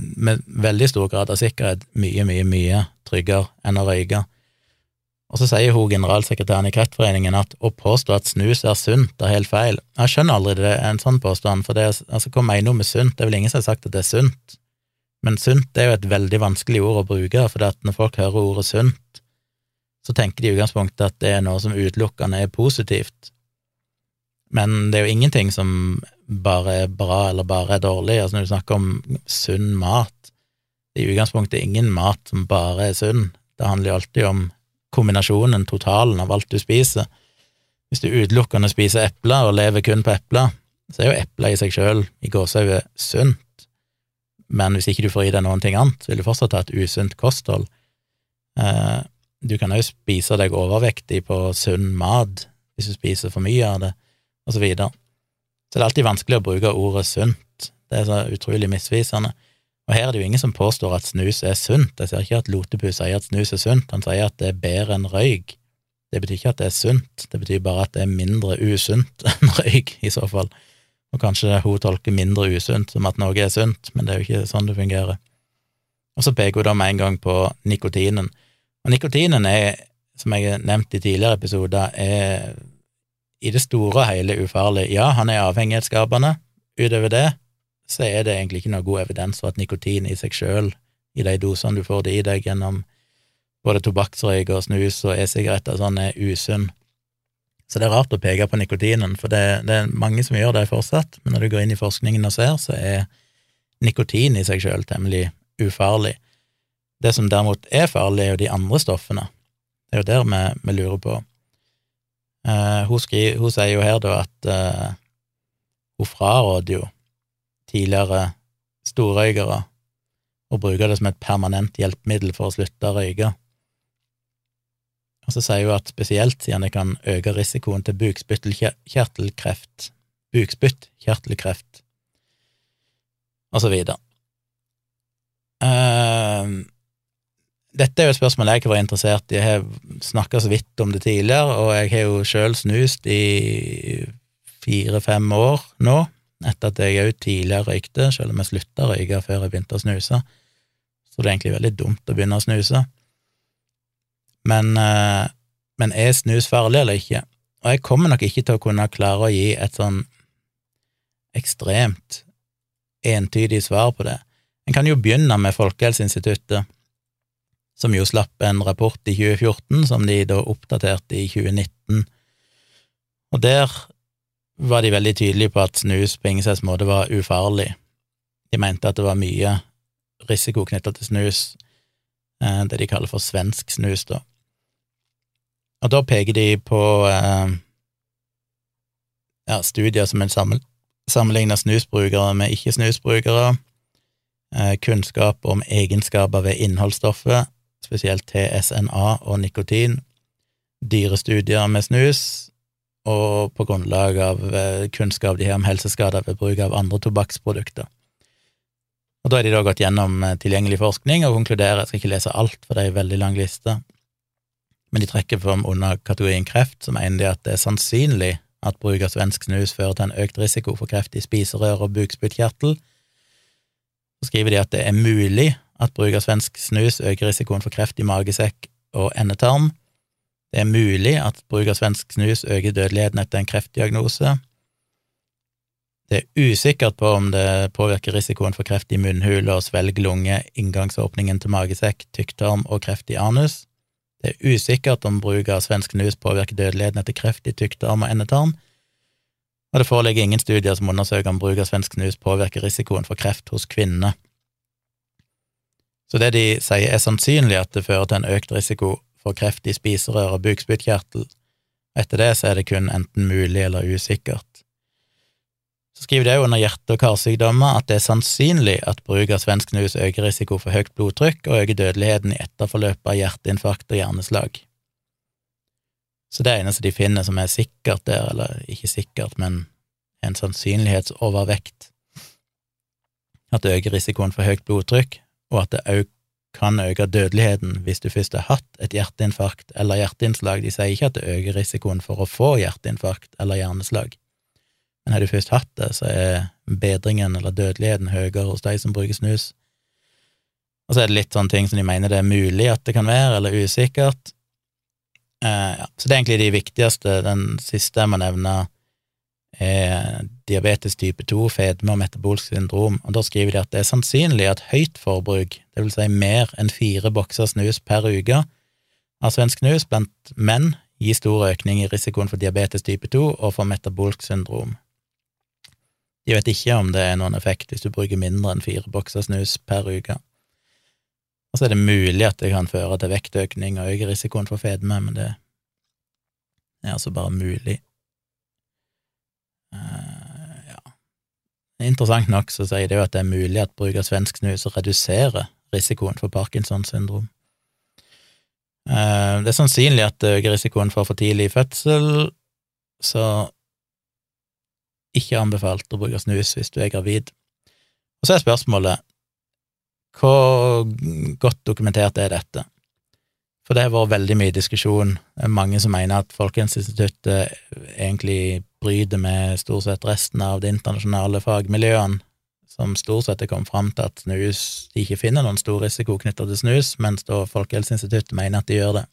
med veldig stor grad av sikkerhet mye, mye, mye tryggere enn å røyke. Og så sier hun generalsekretæren i Kreftforeningen at å påstå at snus er sunt, er helt feil. Jeg skjønner aldri det, en sånn påstand, for det er, altså, hva mener hun med sunt? Det er vel ingen som har sagt at det er sunt, men sunt er jo et veldig vanskelig ord å bruke, for når folk hører ordet sunt, så tenker de i utgangspunktet at det er noe som utelukkende er positivt. Men det er jo ingenting som bare er bra eller bare er dårlig. Altså når du snakker om sunn mat, det er i utgangspunktet ingen mat som bare er sunn. Det handler jo alltid om kombinasjonen, totalen av alt du spiser. Hvis du utelukkende spiser epler og lever kun på epler, så er jo epler i seg sjøl i gåsehudet sunt, men hvis ikke du får i deg noen ting annet, så vil du fortsatt ha et usunt kosthold. Eh, du kan òg spise deg overvektig på sunn mat hvis du spiser for mye av det, og så videre. Så det er alltid vanskelig å bruke ordet sunt, det er så utrolig misvisende. Og her er det jo ingen som påstår at snus er sunt. Jeg ser ikke at Lotepus sier at snus er sunt, han sier at det er bedre enn røyk. Det betyr ikke at det er sunt, det betyr bare at det er mindre usunt enn røyk, i så fall. Og kanskje hun tolker mindre usunt som at noe er sunt, men det er jo ikke sånn det fungerer. Og så peker hun da med en gang på nikotinen. Og nikotinen er, som jeg har nevnt i tidligere episoder, er i det store og hele ufarlig. Ja, han er avhengighetsskapende. Utover det så er det egentlig ikke noe god evidens for at nikotin i seg sjøl, i de dosene du får det i deg gjennom både tobakksrøyk og snus og e-sigaretter, sånn er usunn. Så det er rart å peke på nikotinen, for det, det, er mange som gjør det fortsatt, men når du går inn i forskningen og ser, så er nikotin i seg sjøl temmelig ufarlig. Det som derimot er farlig, er jo de andre stoffene. Det er jo der vi, vi lurer på. Uh, hun, skri, hun, sier jo her da at uh, hun fraråder jo tidligere storrøykere og bruke det som et permanent hjelpemiddel for å slutte å røyke. Og så sier hun at spesielt siden det kan øke risikoen til bukspyttkjertelkreft, bukspyttkjertelkreft, og så videre. Uh, dette er jo et spørsmål jeg ikke var interessert i. Jeg har snakka så vidt om det tidligere, og jeg har jo sjøl snust i fire-fem år nå, etter at jeg òg tidligere røykte, selv om jeg slutta å røyke før jeg begynte å snuse. Så det er egentlig veldig dumt å begynne å snuse. Men, uh, men er snus farlig eller ikke? Og jeg kommer nok ikke til å kunne klare å gi et sånn ekstremt entydig svar på det. En kan jo begynne med Folkehelseinstituttet, som jo slapp en rapport i 2014 som de da oppdaterte i 2019. Og der var de veldig tydelige på at snus på ingen slags måte var ufarlig. De mente at det var mye risiko knytta til snus, eh, det de kaller for svensk snus, da. Og da peker de på eh, ja, studier som en sammenligner snusbrukere med ikke-snusbrukere, eh, kunnskap om egenskaper ved innholdsstoffet, spesielt TSNA og nikotin, dyrestudier med snus, og på grunnlag av eh, kunnskap de har om helseskader ved bruk av andre tobakksprodukter. Og Da har de da gått gjennom eh, tilgjengelig forskning og konkluderer, jeg skal ikke lese alt, for det er en veldig lang liste, men de trekker fram under kategorien kreft, så mener de at det er sannsynlig at bruk av svensk snus fører til en økt risiko for kreft i spiserør og bukspyttkjertel. Så skriver de at det er mulig at bruk av svensk snus øker risikoen for kreft i magesekk og endetarm. Det er mulig at bruk av svensk snus øker dødeligheten etter en kreftdiagnose. Det er usikkert på om det påvirker risikoen for kreft i munnhule og svelgelunge, inngangsåpningen til magesekk, tykktarm og kreft i anus. Det er usikkert om bruk av svensk snus påvirker dødeligheten etter kreft i tykktarm og endetarm, og det foreligger ingen studier som undersøker om bruk av svensk snus påvirker risikoen for kreft hos kvinnene. Så det de sier er sannsynlig at det fører til en økt risiko for kreft i spiserør og bukspyttkjertel, etter det så er det kun enten mulig eller usikkert. Så skriver de under hjerte- og karsykdommer at det er sannsynlig at bruk av svensk snus øker risiko for høyt blodtrykk og øker dødeligheten i etterforløpet av hjerteinfarkt og hjerneslag. Så det eneste de finner som er sikkert der, eller ikke sikkert, men en sannsynlighetsovervekt, at det øker risikoen for høyt blodtrykk, og at det òg kan øke dødeligheten hvis du først har hatt et hjerteinfarkt eller hjerteinnslag. De sier ikke at det øker risikoen for å få hjerteinfarkt eller hjerneslag. Men har du først hatt det, så er bedringen eller dødeligheten høyere hos de som bruker snus. Og så er det litt sånne ting som de mener det er mulig at det kan være, eller usikkert. Eh, ja. Så det er egentlig de viktigste. Den siste jeg må nevne, er diabetes type 2, fedme og metabolsk syndrom, og da skriver de at det er sannsynlig at høyt forbruk, det vil si mer enn fire bokser snus per uke av svensk snus blant menn, gir stor økning i risikoen for diabetes type 2 og for metabolsk syndrom. De vet ikke om det er noen effekt hvis du bruker mindre enn fire bokser snus per uke. Og så er det mulig at det kan føre til vektøkning og øke risikoen for fedme, men det er altså bare mulig. Interessant nok så sier det jo at det er mulig at bruk av svensk snus reduserer risikoen for Parkinsons syndrom. Uh, det er sannsynlig at det øker risikoen for for tidlig fødsel, så ikke anbefalt å bruke snus hvis du er gravid. Og så er spørsmålet hvor godt dokumentert er dette? For det har vært veldig mye diskusjon. Mange som mener at Folkehelseinstituttet egentlig bryter med stort sett resten av de internasjonale fagmiljøene, som stort sett er kommet fram til at snus de ikke finner noen stor risiko knytta til snus, mens da Folkehelseinstituttet mener at de gjør det.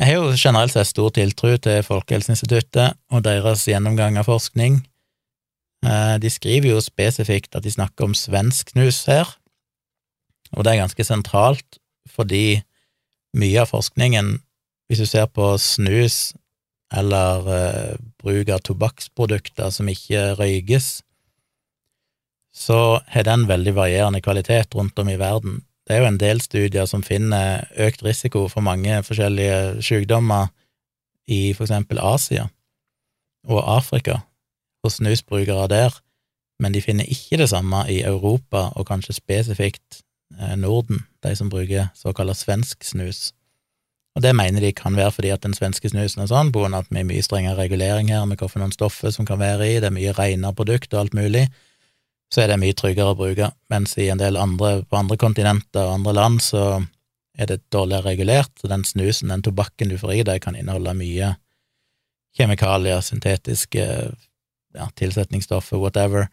Jeg har jo generelt sett stor tiltro til Folkehelseinstituttet og deres gjennomgang av forskning. Eh, de skriver jo spesifikt at de snakker om svensk snus her, og det er ganske sentralt fordi mye av forskningen, hvis du ser på snus eller eh, bruk av tobakksprodukter som ikke røykes, så har den veldig varierende kvalitet rundt om i verden. Det er jo en del studier som finner økt risiko for mange forskjellige sykdommer i for eksempel Asia og Afrika, hos snusbrukere der, men de finner ikke det samme i Europa og kanskje spesifikt Norden, de som bruker såkalt svensk snus. Og det mener de kan være fordi at den svenske snusen er sånn, av at vi har mye strengere regulering her med hvilke stoffer som kan være i, det er mye renere produkt og alt mulig, så er det mye tryggere å bruke, mens i en del andre, på andre kontinenter og andre land, så er det dårligere regulert, så den snusen, den tobakken du får i deg, kan inneholde mye kjemikalier, syntetiske ja, tilsetningsstoffer, whatever,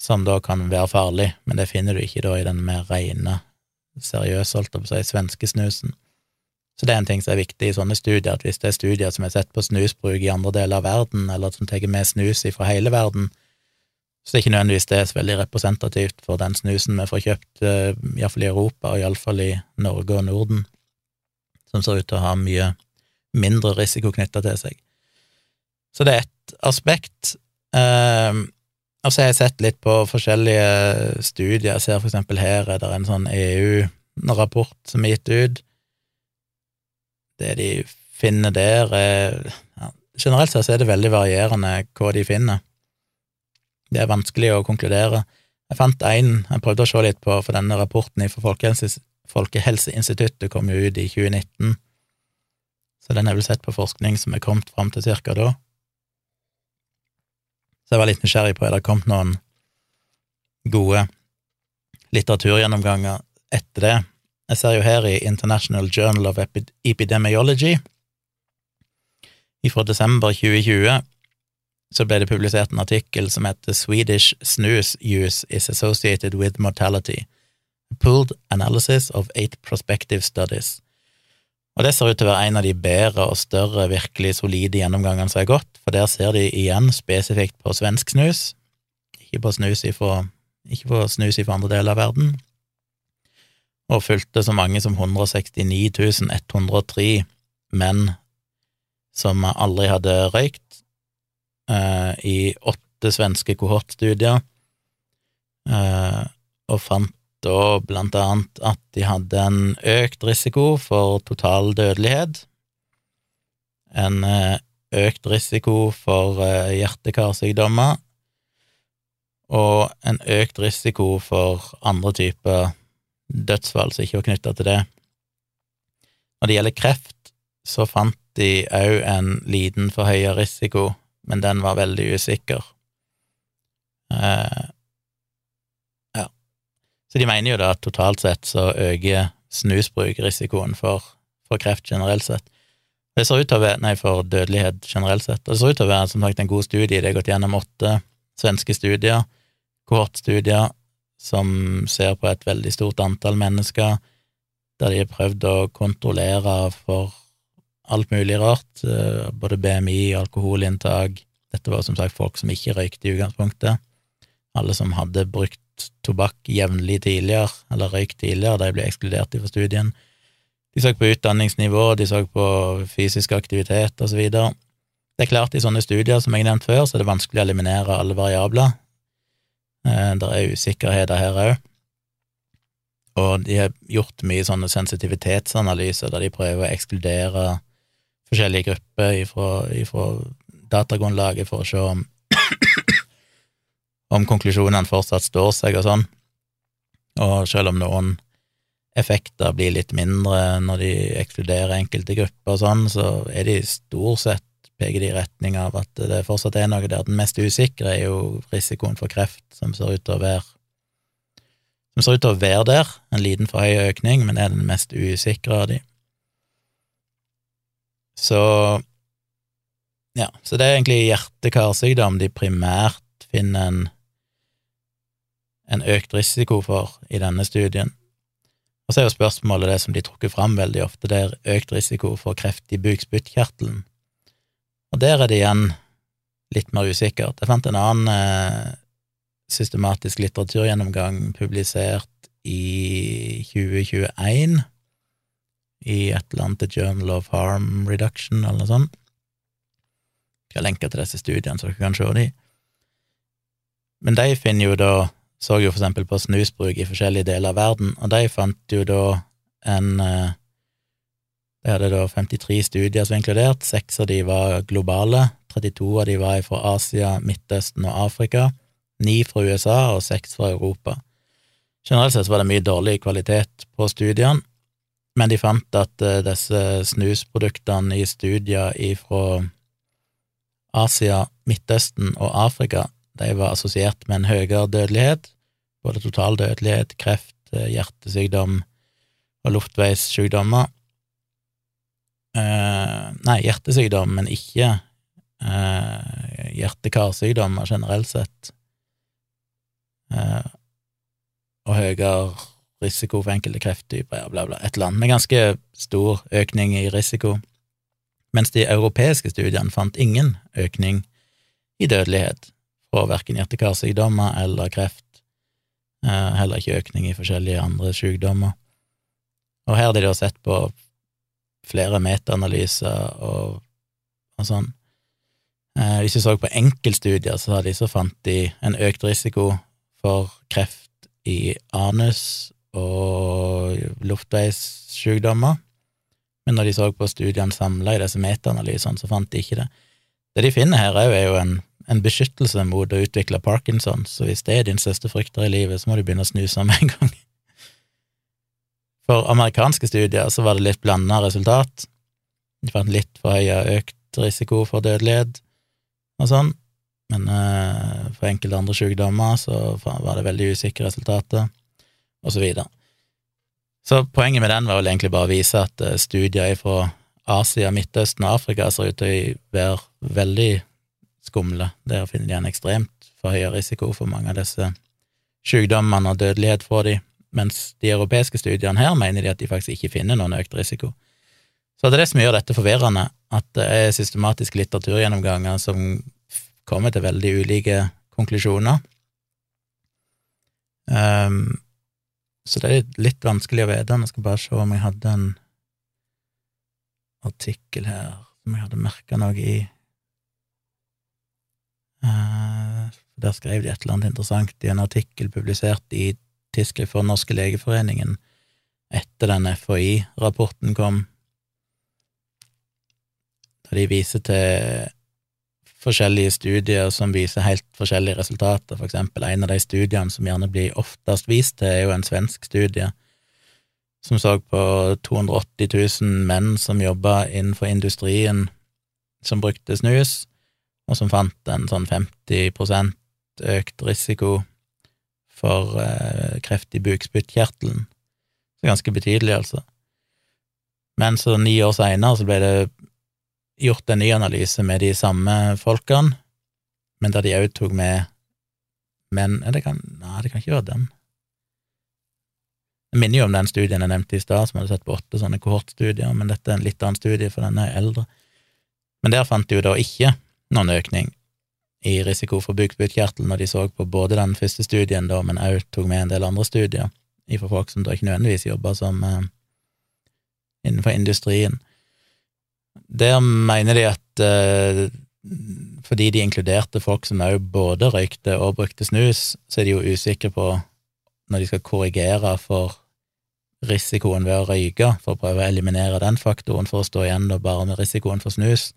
som da kan være farlig, men det finner du ikke da i den mer rene, seriøse, holdt jeg på å si, svenske snusen. Så det er en ting som er viktig i sånne studier, at hvis det er studier som er sett på snusbruk i andre deler av verden, eller som tar med snus fra hele verden, så det er ikke nødvendigvis det er så veldig representativt for den snusen vi får kjøpt, eh, iallfall i Europa, og iallfall i Norge og Norden, som ser ut til å ha mye mindre risiko knytta til seg. Så det er ett aspekt. Um, og så har jeg sett litt på forskjellige studier. Jeg ser for eksempel her er det en sånn EU-rapport som er gitt ut, det de finner der, er ja, Generelt sett er det veldig varierende hva de finner. Det er vanskelig å konkludere. Jeg fant én jeg prøvde å se litt på, for denne rapporten fra Folkehelse, Folkehelseinstituttet kom jo ut i 2019, så den er vel sett på forskning som er kommet fram til cirka da. Jeg var litt nysgjerrig på om det kommet noen gode litteraturgjennomganger etter det. Jeg ser jo her i International Journal of Epidemiology fra desember 2020 så ble det publisert en artikkel som heter Swedish snus use is associated with mortality. Pooled analysis of eight prospective studies. Og det ser ut til å være en av de bedre og større, virkelig solide gjennomgangene som er gått, for der ser de igjen spesifikt på svensk snus, ikke på snus ifra, ikke på snus ifra andre deler av verden, og fulgte så mange som 169 103 menn som aldri hadde røykt, eh, i åtte svenske kohortstudier, eh, og fant da blant annet at de hadde en økt risiko for total dødelighet, en eh, økt risiko for hjertekarsykdommer hjerte-karsykdommer og en økt risiko for andre typer dødsfall som ikke var knytta til det. Når det gjelder kreft, så fant de òg en liten forhøya risiko, men den var veldig usikker. Eh. Så de mener jo da at totalt sett så øker snusbruk risikoen for, for kreft generelt sett. Det ser ut til å være, nei, for dødelighet generelt sett. Det ser ut til å være som sagt en god studie. Det er gått gjennom åtte svenske studier, kohortstudier, som ser på et veldig stort antall mennesker, der de har prøvd å kontrollere for alt mulig rart, eh, både BMI, alkoholinntak Dette var som sagt folk som ikke røykte i utgangspunktet. Alle som hadde brukt tobakk jevnlig tidligere, eller røykt tidligere, de ble ekskludert fra studien. De så på utdanningsnivå, de så på fysisk aktivitet, videre. Det er klart, i sånne studier, som jeg har nevnt før, så er det vanskelig å eliminere alle variabler, Eh, det er usikkerheter her òg. Og de har gjort mye sånne sensitivitetsanalyser der de prøver å ekskludere forskjellige grupper ifra, ifra datagrunnlaget for å se om, om konklusjonene fortsatt står seg og sånn. Og selv om noen effekter blir litt mindre når de ekskluderer enkelte grupper og sånn, så er de stort sett peker de i retning av at det fortsatt er noe der. Den mest usikre er jo risikoen for kreft, som ser ut til å være som ser ut til å være der, en liten for høy økning, men er den mest usikre av de. Så ja, så det er egentlig hjerte-karsykdom de primært finner en, en økt risiko for i denne studien. Og så er jo spørsmålet det som de trukker fram veldig ofte, det er økt risiko for kreft i bukspyttkjertelen. Og der er det igjen litt mer usikkert. Jeg fant en annen eh, systematisk litteraturgjennomgang publisert i 2021 i et eller annet Journal of Harm Reduction, eller noe sånt, Jeg Skal lenke til disse studiene, så dere kan se de. Men de finner jo da Så jo for eksempel på snusbruk i forskjellige deler av verden, og de fant jo da en eh, De hadde da 53 studier som inkludert, seks av de var globale, 32 av de var fra Asia, Midtøsten og Afrika, ni fra USA og seks fra Europa. Generelt sett var det mye dårlig kvalitet på studiene, men de fant at uh, disse snusproduktene i studier fra Asia, Midtøsten og Afrika, de var assosiert med en høyere dødelighet, både total dødelighet, kreft, uh, hjertesykdom og luftveissykdommer. Eh, nei, hjertesykdom, men ikke hjerte-karsykdommer generelt sett. og høyere risiko for enkelte krefttyper, ja, bla, bla, et annet, med ganske stor økning i risiko, mens de europeiske studiene fant ingen økning i dødelighet fra verken hjerte-karsykdommer eller kreft, eh, heller ikke økning i forskjellige andre sykdommer. Og her har de da sett på flere metaanalyser og, og sånn. Eh, hvis vi så på enkeltstudier, så de så fant de en økt risiko for kreft i anus og luftveissykdommer, men når de så på studiene samla i disse metaanalysene, så fant de ikke det. Det de finner her er jo en, en, beskyttelse mot å utvikle parkinson, så hvis det er din største frykter i livet, så må du begynne å snuse med en gang. For amerikanske studier så var det litt blanda resultat. De fant litt for høy økt risiko for dødelighet og sånn, men uh, for enkelte andre sykdommer så var det veldig usikre resultater og så videre. Så poenget med den var vel egentlig bare å vise at eh, studier fra Asia, Midtøsten og Afrika ser ut til å være veldig skumle. Der finner de en ekstremt forhøyet risiko for mange av disse sykdommene og dødelighet fra de, mens de europeiske studiene her mener de at de faktisk ikke finner noen økt risiko. Så det er det som gjør dette forvirrende, at det er systematiske litteraturgjennomganger som kommer til veldig ulike konklusjoner. Um, så det er litt vanskelig å vite. Jeg skal bare se om jeg hadde en artikkel her som jeg hadde merka noe i. Uh, der skrev de et eller annet interessant i en artikkel publisert i Tidsskrift for Den norske legeforeningen etter den FHI-rapporten kom, der de viser til forskjellige studier som viser helt forskjellige resultater. For eksempel en av de studiene som gjerne blir oftest vist til, er jo en svensk studie som så på 280 000 menn som jobba innenfor industrien som brukte snus, og som fant en sånn 50 økt risiko for eh, kreft i bukspyttkjertelen. Ganske betydelig, altså. Men så ni år seinere så ble det gjort en ny analyse med de samme folkene, men der de òg tok med menn det kan, Nei, det kan ikke være den. Jeg minner jo om den studien jeg nevnte i stad, som hadde sett på åtte sånne kohortstudier, men dette er en litt annen studie, for den er eldre. Men der fant de jo da ikke noen økning i risiko for bukspyttkjertel når de så på både den første studien, da, men òg tok med en del andre studier fra folk som da ikke nødvendigvis jobber som eh, innenfor industrien. Der mener de at eh, fordi de inkluderte folk som òg både røykte og brukte snus, så er de jo usikre på når de skal korrigere for risikoen ved å røyke, for å prøve å eliminere den faktoren for å stå igjen da bare med risikoen for snus,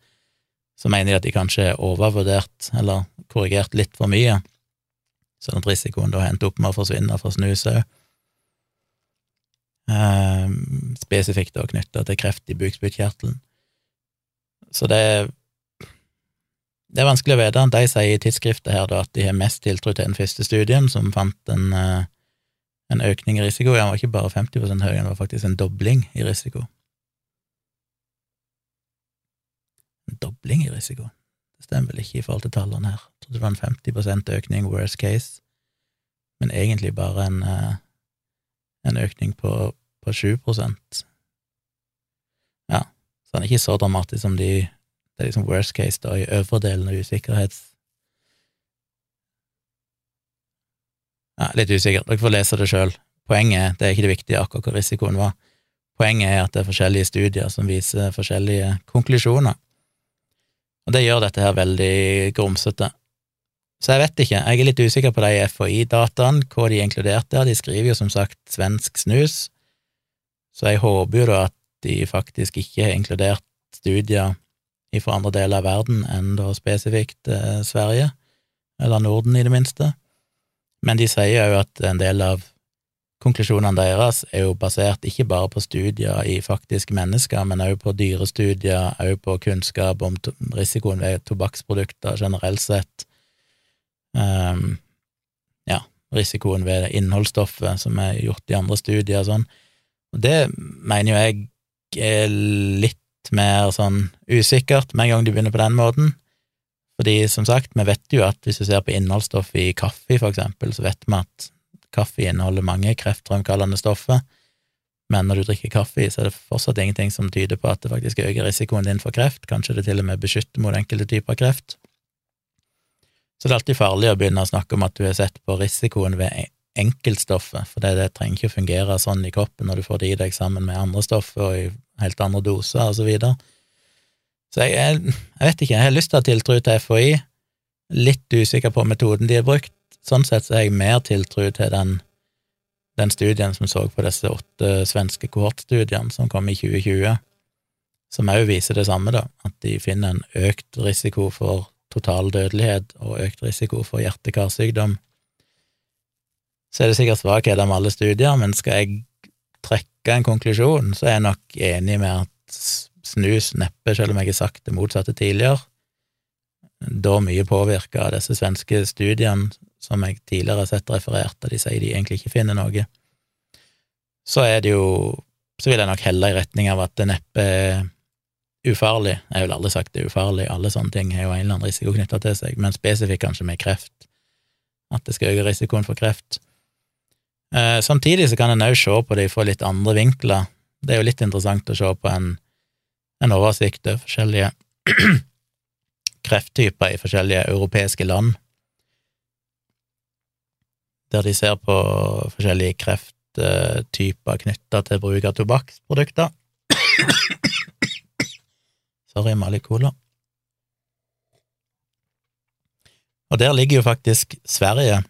så mener de at de kanskje er overvurdert eller korrigert litt for mye, sånn at risikoen da endte opp med å forsvinne fra snus òg. Eh, spesifikt da knytta til kreft i bukspyttkjertelen. Så det, det er vanskelig å vite. De sier i tidsskriftet her da at de har mest tiltro til den første studien, som fant en, eh, en økning i risiko. Den var ikke bare 50% høy, den var faktisk en dobling i risiko. En dobling i risiko? Det stemmer vel ikke i forhold til tallene her. Jeg trodde det var en 50% økning worst case, men egentlig bare en, eh, en økning på, på 7% så den er ikke så dramatisk som de Det er liksom worst case da, i øvre delen av usikkerhets... Ja, litt usikkert. Dere får lese det sjøl. Poenget det er ikke det viktige akkurat hva risikoen var. Poenget er at det er forskjellige studier som viser forskjellige konklusjoner. Og det gjør dette her veldig grumsete. Så jeg vet ikke, jeg er litt usikker på de FHI-dataene, hva de inkluderte der. De skriver jo som sagt svensk snus, så jeg håper jo da at de faktisk ikke har inkludert studier fra andre deler av verden enn da spesifikt eh, Sverige, eller Norden i det minste. Men de sier jo at en del av konklusjonene deres er jo basert ikke bare på studier i faktiske mennesker, men også på dyrestudier, også på kunnskap om risikoen ved tobakksprodukter generelt sett. Um, ja, risikoen ved innholdsstoffet som er gjort i andre studier og sånn. Og det mener jo jeg er litt mer sånn usikkert med en gang du begynner på den måten. Fordi, som sagt, vi vet jo at hvis du ser på innholdsstoff i kaffe, for eksempel, så vet vi at Kaffe inneholder mange kreftfremkallende stoffer, men når du drikker kaffe, så er det fortsatt ingenting som tyder på at det faktisk øker risikoen din for kreft, kanskje det til og med beskytter mot enkelte typer kreft. Så det er alltid farlig å begynne å snakke om at du har sett på risikoen ved enkeltstoffet, for det, det trenger ikke å fungere sånn i kroppen når du får det i deg sammen med andre stoffer og i helt andre doser, og så videre. Så jeg, jeg, vet ikke, jeg har lyst til å ha tiltro til FHI, litt usikker på metoden de har brukt, Sånn sett så har jeg mer tiltro til den, den, studien som så på disse åtte svenske kohortstudiene som kom i 2020, som òg viser det samme, da, at de finner en økt risiko for total dødelighet og økt risiko for hjerte-karsykdom. Så er det sikkert svakheter med alle studier, men skal jeg trekke en konklusjon, så er jeg nok enig med at snus neppe, selv om jeg har sagt det motsatte tidligere, da mye påvirka av disse svenske studiene som jeg tidligere har sett referert, og de sier de egentlig ikke finner noe, så er det jo Så vil jeg nok helle i retning av at det neppe er ufarlig. Jeg vil aldri sagt det er ufarlig, alle sånne ting har jo en eller annen risiko knytta til seg, men spesifikt kanskje med kreft, at det skal øke risikoen for kreft. Eh, samtidig så kan en òg se på det fra litt andre vinkler. Det er jo litt interessant å se på en, en oversikt over forskjellige krefttyper i forskjellige europeiske land der de ser på forskjellige krefttyper knytta til bruk av tobakksprodukter. Sorry, Mali Cola. Og der ligger jo faktisk Sverige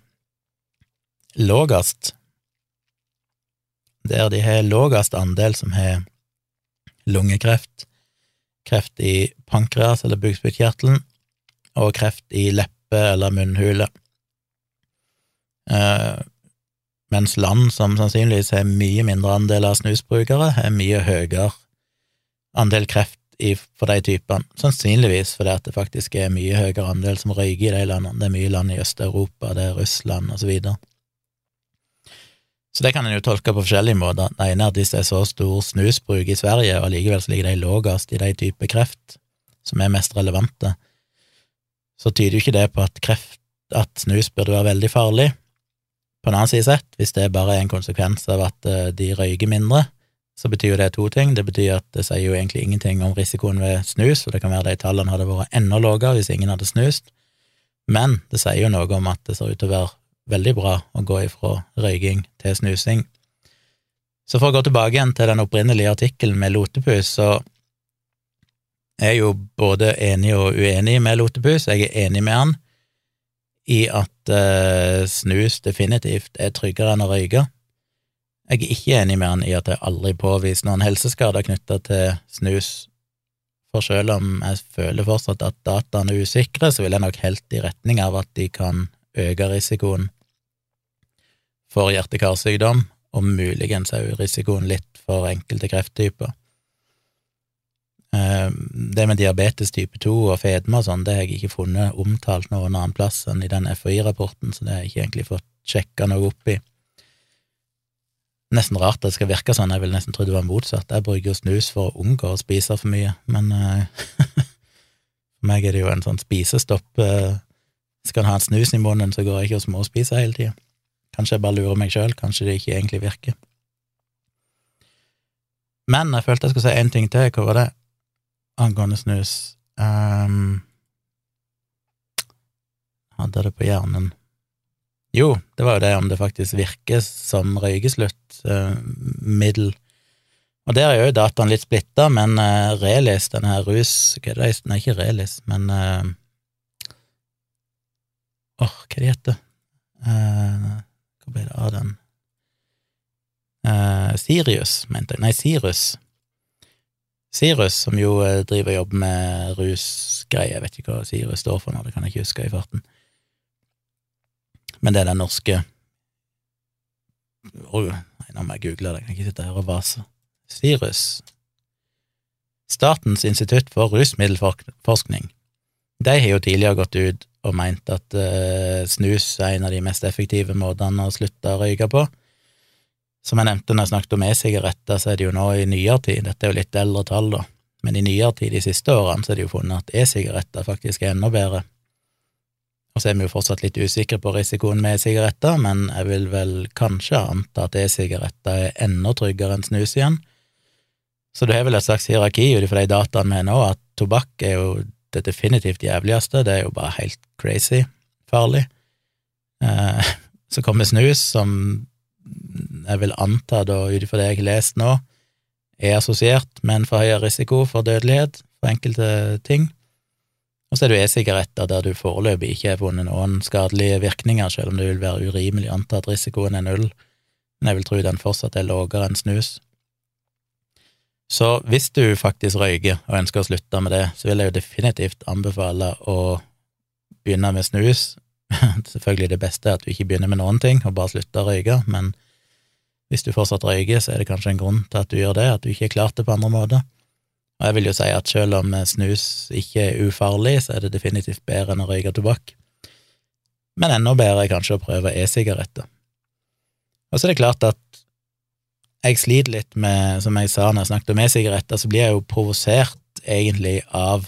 lågest. Der de har lågest andel som har lungekreft, kreft i pankreas eller bukspyttkjertelen, og kreft i leppe eller munnhule. Eh, mens land som sannsynligvis har mye mindre andel av snusbrukere, har mye høyere andel kreft for de typene. Sannsynligvis fordi at det faktisk er mye høyere andel som røyker i de landene. Det er mye land i Øst-Europa, det er Russland, og så videre. Så det kan en jo tolke på forskjellige måter. Det ene er at hvis det er så stor snusbruk i Sverige, og likevel så ligger de lavest i de typer kreft som er mest relevante, så tyder jo ikke det på at kreft, at snus burde være veldig farlig. På den annen side sett, hvis det bare er en konsekvens av at eh, de røyker mindre, så betyr jo det to ting. Det betyr at det sier jo egentlig ingenting om risikoen ved snus, og det kan være de tallene hadde vært enda lavere hvis ingen hadde snust, men det sier jo noe om at det ser ut til å være veldig bra å gå ifra røyking til snusing. Så for å gå tilbake igjen til den opprinnelige artikkelen med lotepus, så er jeg jo både enig og uenig med lotepus. Jeg er enig med han i at eh, snus definitivt er tryggere enn å røyke. Jeg er ikke enig med han i at jeg aldri påvist noen helseskader knytta til snus, for selv om jeg føler fortsatt at dataene er usikre, så vil jeg nok helt i retning av at de kan øke risikoen for hjerte-karsykdom, og muligens òg risikoen litt for enkelte krefttyper. Eh, det med diabetes type 2 og fedme og sånn, det har jeg ikke funnet omtalt noen annen plass enn i den FHI-rapporten, så det har jeg ikke egentlig fått sjekka noe opp i. Nesten rart at det skal virke sånn, jeg ville nesten tro det var motsatt. Jeg bruker jo snus for å unngå å spise for mye, men uh, for meg er det jo en sånn spisestopp. Uh, skal en ha en snus i munnen, så går jeg ikke og småspiser hele tida. Kanskje jeg bare lurer meg sjøl, kanskje det ikke egentlig virker. Men jeg følte jeg skulle si én ting til, hva var det? Angående snus um, Hadde det på hjernen Jo, det var jo det om det faktisk virker som røykesluttmiddel. Uh, Og der er jo dataen litt splitta, men uh, Relis, den her rus... Hva er det? Nei, ikke Relis, men Åh, uh, oh, hva det heter uh, Hva ble det av den? Sirius, mente jeg. Nei, Sirus. Sirus, som jo driver og jobber med rusgreier, jeg vet ikke hva Sirus står for nå, det kan jeg ikke huske i farten. Men det er den norske Nei, nå må jeg google det, jeg kan ikke sitte her og vase. Sirus, Statens institutt for rusmiddelforskning, de har jo tidligere gått ut og meint at uh, snus er en av de mest effektive måtene å slutte å røyke på. Som jeg nevnte når jeg snakket om e-sigaretter, så er det jo nå i nyere tid, dette er jo litt eldre tall, da, men i nyere tid, de siste årene, så er det jo funnet at e-sigaretter faktisk er enda bedre. Og så er vi jo fortsatt litt usikre på risikoen med e-sigaretter, men jeg vil vel kanskje anta at e-sigaretter er enda tryggere enn snus igjen. Så du har vel et slags hierarki ut ifra de dataene vi har nå, at tobakk er jo det definitivt jævligste, det er jo bare helt crazy farlig. Eh, så kommer snus, som jeg vil anta, da, ut ifra det jeg har lest nå, er assosiert med en forhøyet risiko for dødelighet for enkelte ting. Og så er det e-sigaretter, der du foreløpig ikke har funnet noen skadelige virkninger, selv om det vil være urimelig å anta at risikoen er null, men jeg vil tro den fortsatt er lavere enn snus. Så hvis du faktisk røyker og ønsker å slutte med det, så vil jeg jo definitivt anbefale å begynne med snus. Selvfølgelig det beste er at du ikke begynner med noen ting og bare slutter å røyke, men hvis du fortsatt røyker, så er det kanskje en grunn til at du gjør det, at du ikke har klart det på andre måter. Og jeg vil jo si at selv om snus ikke er ufarlig, så er det definitivt bedre enn å røyke tobakk. Men enda bedre er kanskje å prøve e-sigaretter. Og så er det klart at jeg sliter litt med, som jeg sa når jeg snakket om e-sigaretter, så blir jeg jo provosert egentlig av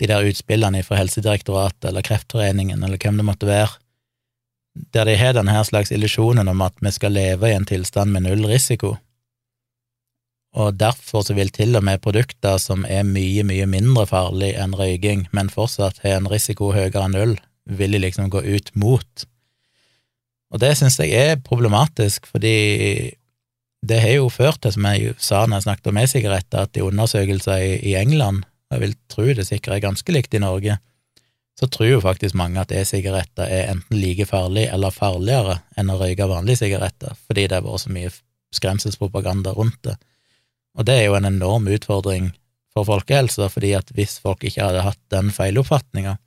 de der utspillene fra Helsedirektoratet eller Kreftforeningen eller hvem det måtte være, der de har denne slags illusjonen om at vi skal leve i en tilstand med null risiko. Og derfor så vil til og med produkter som er mye, mye mindre farlig enn røyking, men fortsatt har en risiko høyere enn null, vil de liksom gå ut mot. Og det syns jeg er problematisk, fordi det har jo ført til, som jeg sa når jeg snakket om e-sigaretter, at i undersøkelser i, England, og jeg vil tro det sikkert er ganske likt i Norge, så tror jo faktisk mange at e-sigaretter er enten like farlig eller farligere enn å røyke vanlige sigaretter, fordi det har vært så mye skremselspropaganda rundt det. Og det er jo en enorm utfordring for folkehelsa, fordi at hvis folk ikke hadde hatt den feiloppfatninga,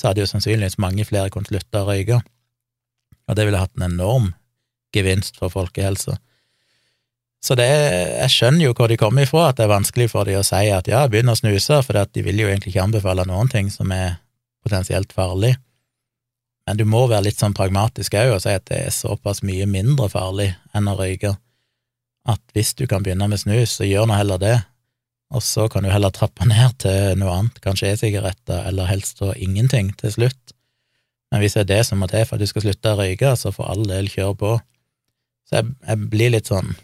så hadde jo sannsynligvis mange flere kunnet slutte å røyke, og det ville hatt en enorm gevinst for folkehelsa. Så det, jeg skjønner jo hvor de kommer ifra, at det er vanskelig for de å si at ja, begynn å snuse, for de vil jo egentlig ikke anbefale noen ting som er potensielt farlig. Men du må være litt sånn pragmatisk òg og si at det er såpass mye mindre farlig enn å røyke, at hvis du kan begynne med snus, så gjør nå heller det, og så kan du heller trappe ned til noe annet, kanskje e-sigaretter, eller helst da ingenting til slutt. Men hvis det er det som må til for at du skal slutte å røyke, så for all del kjør på. Så jeg, jeg blir litt sånn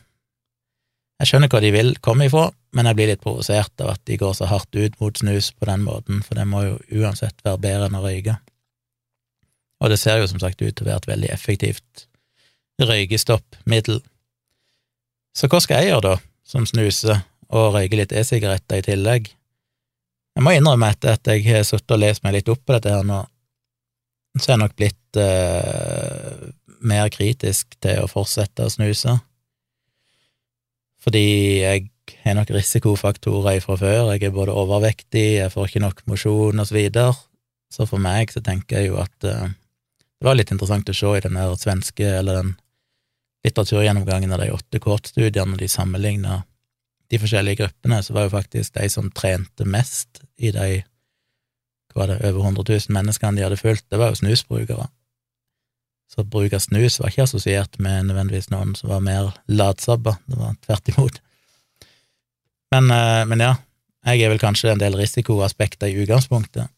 jeg skjønner hva de vil komme ifra, men jeg blir litt provosert av at de går så hardt ut mot snus på den måten, for det må jo uansett være bedre enn å røyke. Og det ser jo som sagt ut til å være et veldig effektivt røykestoppmiddel. Så hva skal jeg gjøre, da, som snuser og røyker litt e-sigaretter i tillegg? Jeg må innrømme etter at jeg har sittet og lest meg litt opp på dette her nå, så er jeg nok blitt eh, mer kritisk til å fortsette å snuse fordi jeg har nok risikofaktorer fra før. Jeg er både overvektig, jeg får ikke nok mosjon, og så videre. Så for meg så tenker jeg jo at uh, det var litt interessant å se i den der svenske, eller den litteraturgjennomgangen av de åtte kortstudiene, de sammenligna de forskjellige gruppene, så var jo faktisk de som trente mest i de var det, over 100 000 menneskene de hadde fulgt, det var jo snusbrukere. Så bruk av snus var ikke assosiert med nødvendigvis noen som var mer latsabba, det var tvert imot. Men, eh, men, ja, jeg er vel kanskje en del risikoaspekter i utgangspunktet,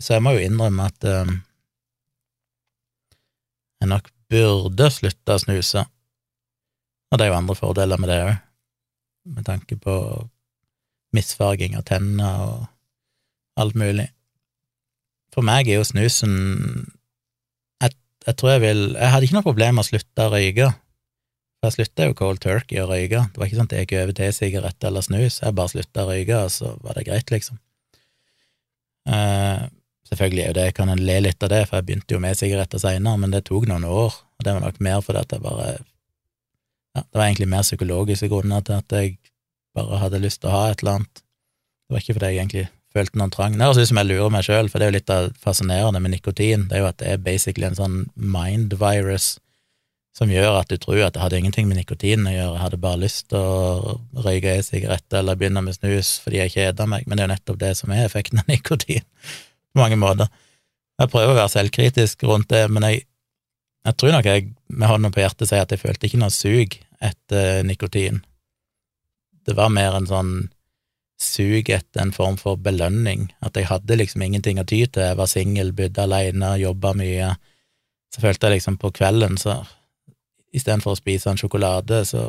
så jeg må jo innrømme at um, jeg nok burde slutte å snuse, og det er jo andre fordeler med det òg, med tanke på misfarging av tenner og alt mulig. For meg er jo snusen jeg tror jeg vil Jeg hadde ikke noe problem med å slutte å røyke, jeg slutta jo cold turkey å røyke. Det var ikke sånn at jeg gikk over til sigarett eller snus, jeg bare slutta å røyke, og så var det greit, liksom. Eh, selvfølgelig er jo det, jeg kan le litt av det, for jeg begynte jo med sigaretter seinere, men det tok noen år, og det var nok mer fordi at jeg bare ja, Det var egentlig mer psykologiske grunner til at jeg bare hadde lyst til å ha et eller annet. Det var ikke fordi jeg egentlig følte noen trang. Det høres ut som jeg lurer meg sjøl, for det er jo litt fascinerende med nikotin, det er jo at det er basically en sånn mind virus som gjør at du tror at det hadde ingenting med nikotin å gjøre, jeg hadde bare lyst til å røyke e-sigaretter eller begynne med snus fordi jeg kjeder meg, men det er jo nettopp det som er effekten av nikotin, på mange måter. Jeg prøver å være selvkritisk rundt det, men jeg, jeg tror nok jeg med hånda på hjertet sier at jeg følte ikke noe sug etter nikotin. Det var mer en sånn sug etter en form for belønning, at jeg hadde liksom ingenting å ty til, jeg var singel, bodde alene, jobba mye. Så følte jeg liksom på kvelden, så istedenfor å spise en sjokolade, så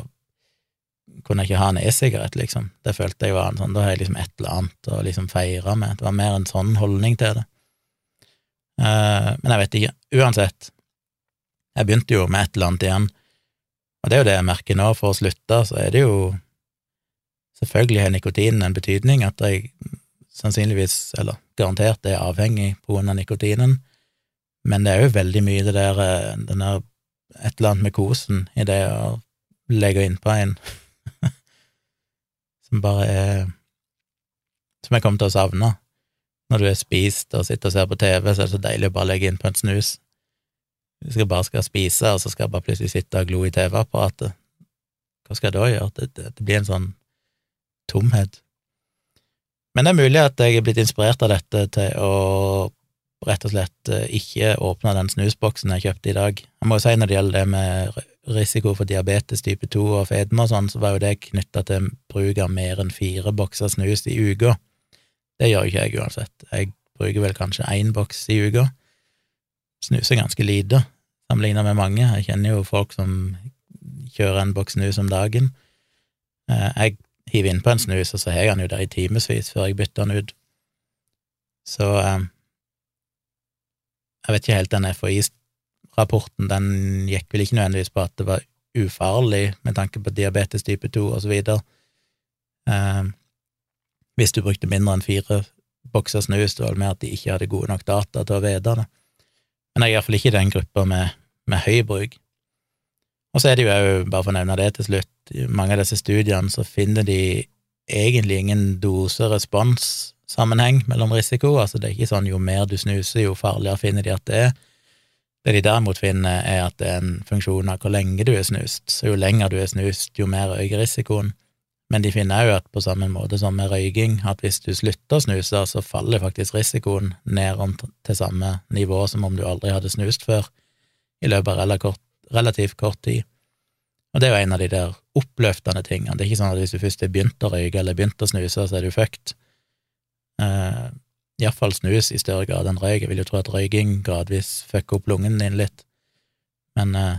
kunne jeg ikke ha en e-sigarett, liksom. Det følte jeg var en sånn, da har jeg liksom et eller annet å liksom feire med. Det var mer en sånn holdning til det. Uh, men jeg vet ikke. Uansett, jeg begynte jo med et eller annet igjen, og det er jo det jeg merker nå. For å slutte, så er det jo Selvfølgelig har nikotinen en betydning, at jeg sannsynligvis, eller garantert, er avhengig på grunn nikotinen, men det er jo veldig mye det der, eh, den der et eller annet med kosen i det å legge innpå en, som bare er Som jeg kommer til å savne. Når du er spist og sitter og ser på TV, så er det så deilig å bare legge inn på en snus. Du skal bare skal spise, og så skal jeg bare plutselig sitte og glo i TV-apparatet. Hva skal jeg da gjøre? Det, det, det blir en sånn tomhet. Men det er mulig at jeg er blitt inspirert av dette til å rett og slett eh, ikke åpna den snusboksen jeg kjøpte i dag. Jeg må jo si når det gjelder det med risiko for diabetes type 2 og fedme og sånn, så var jo det knytta til bruk av mer enn fire bokser snus i uka. Det gjør ikke jeg uansett. Jeg bruker vel kanskje én boks i uka. Snuser ganske lite, sammenligna med mange. Jeg kjenner jo folk som kjører en boks snus om dagen. Eh, jeg hiver innpå en snus, og så har jeg den jo der i timevis før jeg bytter den ut. Så eh, jeg vet ikke helt, den FHI-rapporten den gikk vel ikke nødvendigvis på at det var ufarlig med tanke på diabetes type 2 og så videre. Eh, hvis du brukte mindre enn fire bokser snus, det var det at de ikke hadde gode nok data til å vite det. Men jeg er iallfall ikke i den gruppa med, med høy bruk. Og så er det jo òg, bare for å nevne det til slutt, i mange av disse studiene så finner de egentlig ingen dose-respons sammenheng mellom risiko. Altså det er ikke sånn jo mer du snuser, jo farligere finner de at det er. Det de derimot finner, er at det er en funksjon av hvor lenge du er snust. Så jo lenger du er snust, jo mer øker risikoen. Men de finner òg at på samme måte som med røyking, at hvis du slutter å snuse, så faller faktisk risikoen ned til samme nivå som om du aldri hadde snust før, i løpet av relativt kort tid. Og det er jo en av de der oppløftende tingene. Det er ikke sånn at hvis du først har begynt å røyke eller begynt å snuse, så er du fucked. Uh, Iallfall snus i større grad enn røyk. Jeg vil jo tro at røyking gradvis fucker opp lungen din litt, men, eh,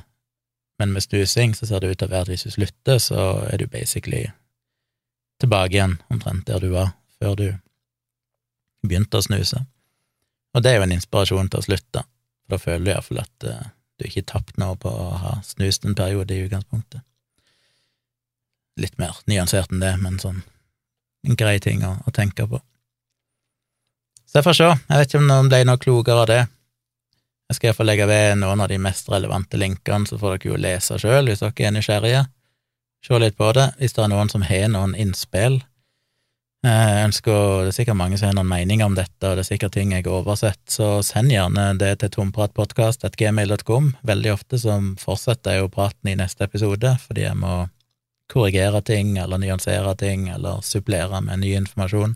men med snusing så ser det ut til å være at hvis du slutter, så er du basically tilbake igjen, omtrent der du var før du begynte å snuse. Og det er jo en inspirasjon til å slutte, for da føler du iallfall at eh, du ikke tapt noe på å ha snust en periode i utgangspunktet. Litt mer nyansert enn det, men sånn en grei ting å, å tenke på. Så jeg får se. Jeg vet ikke om noen ble noe klokere av det. Jeg skal iallfall legge ved noen av de mest relevante linkene, så får dere jo lese sjøl hvis dere er nysgjerrige. Se litt på det. Hvis det er noen som har noen innspill. Jeg ønsker, Det er sikkert mange som har noen meninger om dette, og det er sikkert ting jeg har oversett, så send gjerne det til tompratpodkast.gmail.com. Veldig ofte så fortsetter jeg jo praten i neste episode, fordi jeg må korrigere ting, eller nyansere ting, eller supplere med ny informasjon.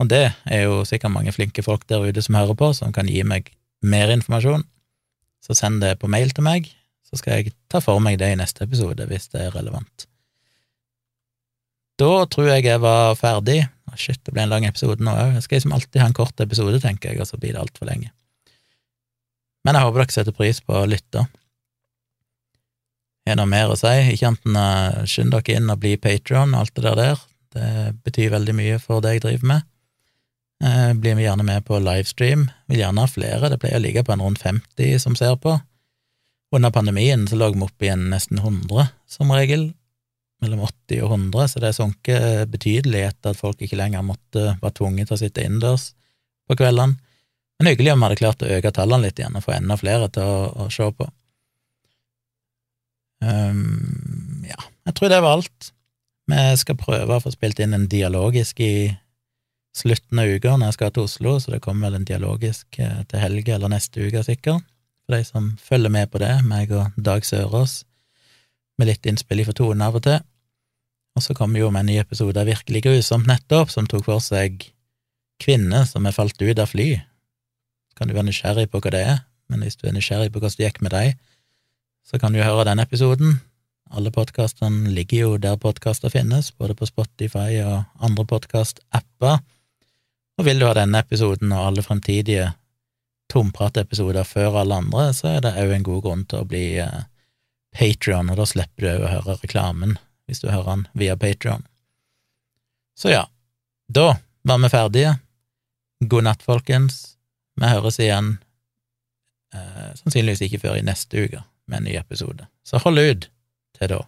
Og det er jo sikkert mange flinke folk der ute som hører på, som kan gi meg mer informasjon. Så send det på mail til meg, så skal jeg ta for meg det i neste episode, hvis det er relevant. Da tror jeg jeg var ferdig. Shit, det ble en lang episode nå òg. Jeg skal liksom alltid ha en kort episode, tenker jeg, og så blir det altfor lenge. Men jeg håper dere setter pris på å lytte. Har noe mer å si? Ikke uh, skynd dere inn og bli Patrion og alt det der der. Det betyr veldig mye for det jeg driver med. Eh, blir vi gjerne med på livestream. Vil gjerne ha flere, det pleier å ligge på en rundt 50 som ser på. Under pandemien så lå vi oppe i en nesten 100, som regel, mellom 80 og 100, så det sunket betydelig etter at folk ikke lenger måtte være tvunget til å sitte innendørs på kveldene. Men hyggelig om vi hadde klart å øke tallene litt igjen og få enda flere til å, å se på. Um, ja, jeg tror det var alt. Vi skal prøve å få spilt inn en dialogisk i slutten av uka når jeg skal til Oslo, så det kommer vel en dialogisk eh, til helga eller neste uke, sikkert, for de som følger med på det, meg og Dag Sørås, med litt innspill fra Tone av og til. Og så kommer vi jo med en ny episode av Virkelig grusomt nettopp, som tok for seg kvinner som er falt ut av fly. Så kan du være nysgjerrig på hva det er, men hvis du er nysgjerrig på hvordan det gikk med deg, så kan du høre den episoden. Alle podkastene ligger jo der podkaster finnes, både på Spotify og andre podkast-apper. Og vil du ha denne episoden og alle fremtidige tompratepisoder før alle andre, så er det òg en god grunn til å bli eh, Patrion, og da slipper du òg å høre reklamen hvis du hører den via Patrion. Så ja, da var vi ferdige. God natt, folkens. Vi høres igjen eh, sannsynligvis ikke før i neste uke med en ny episode. Så hold ut til da.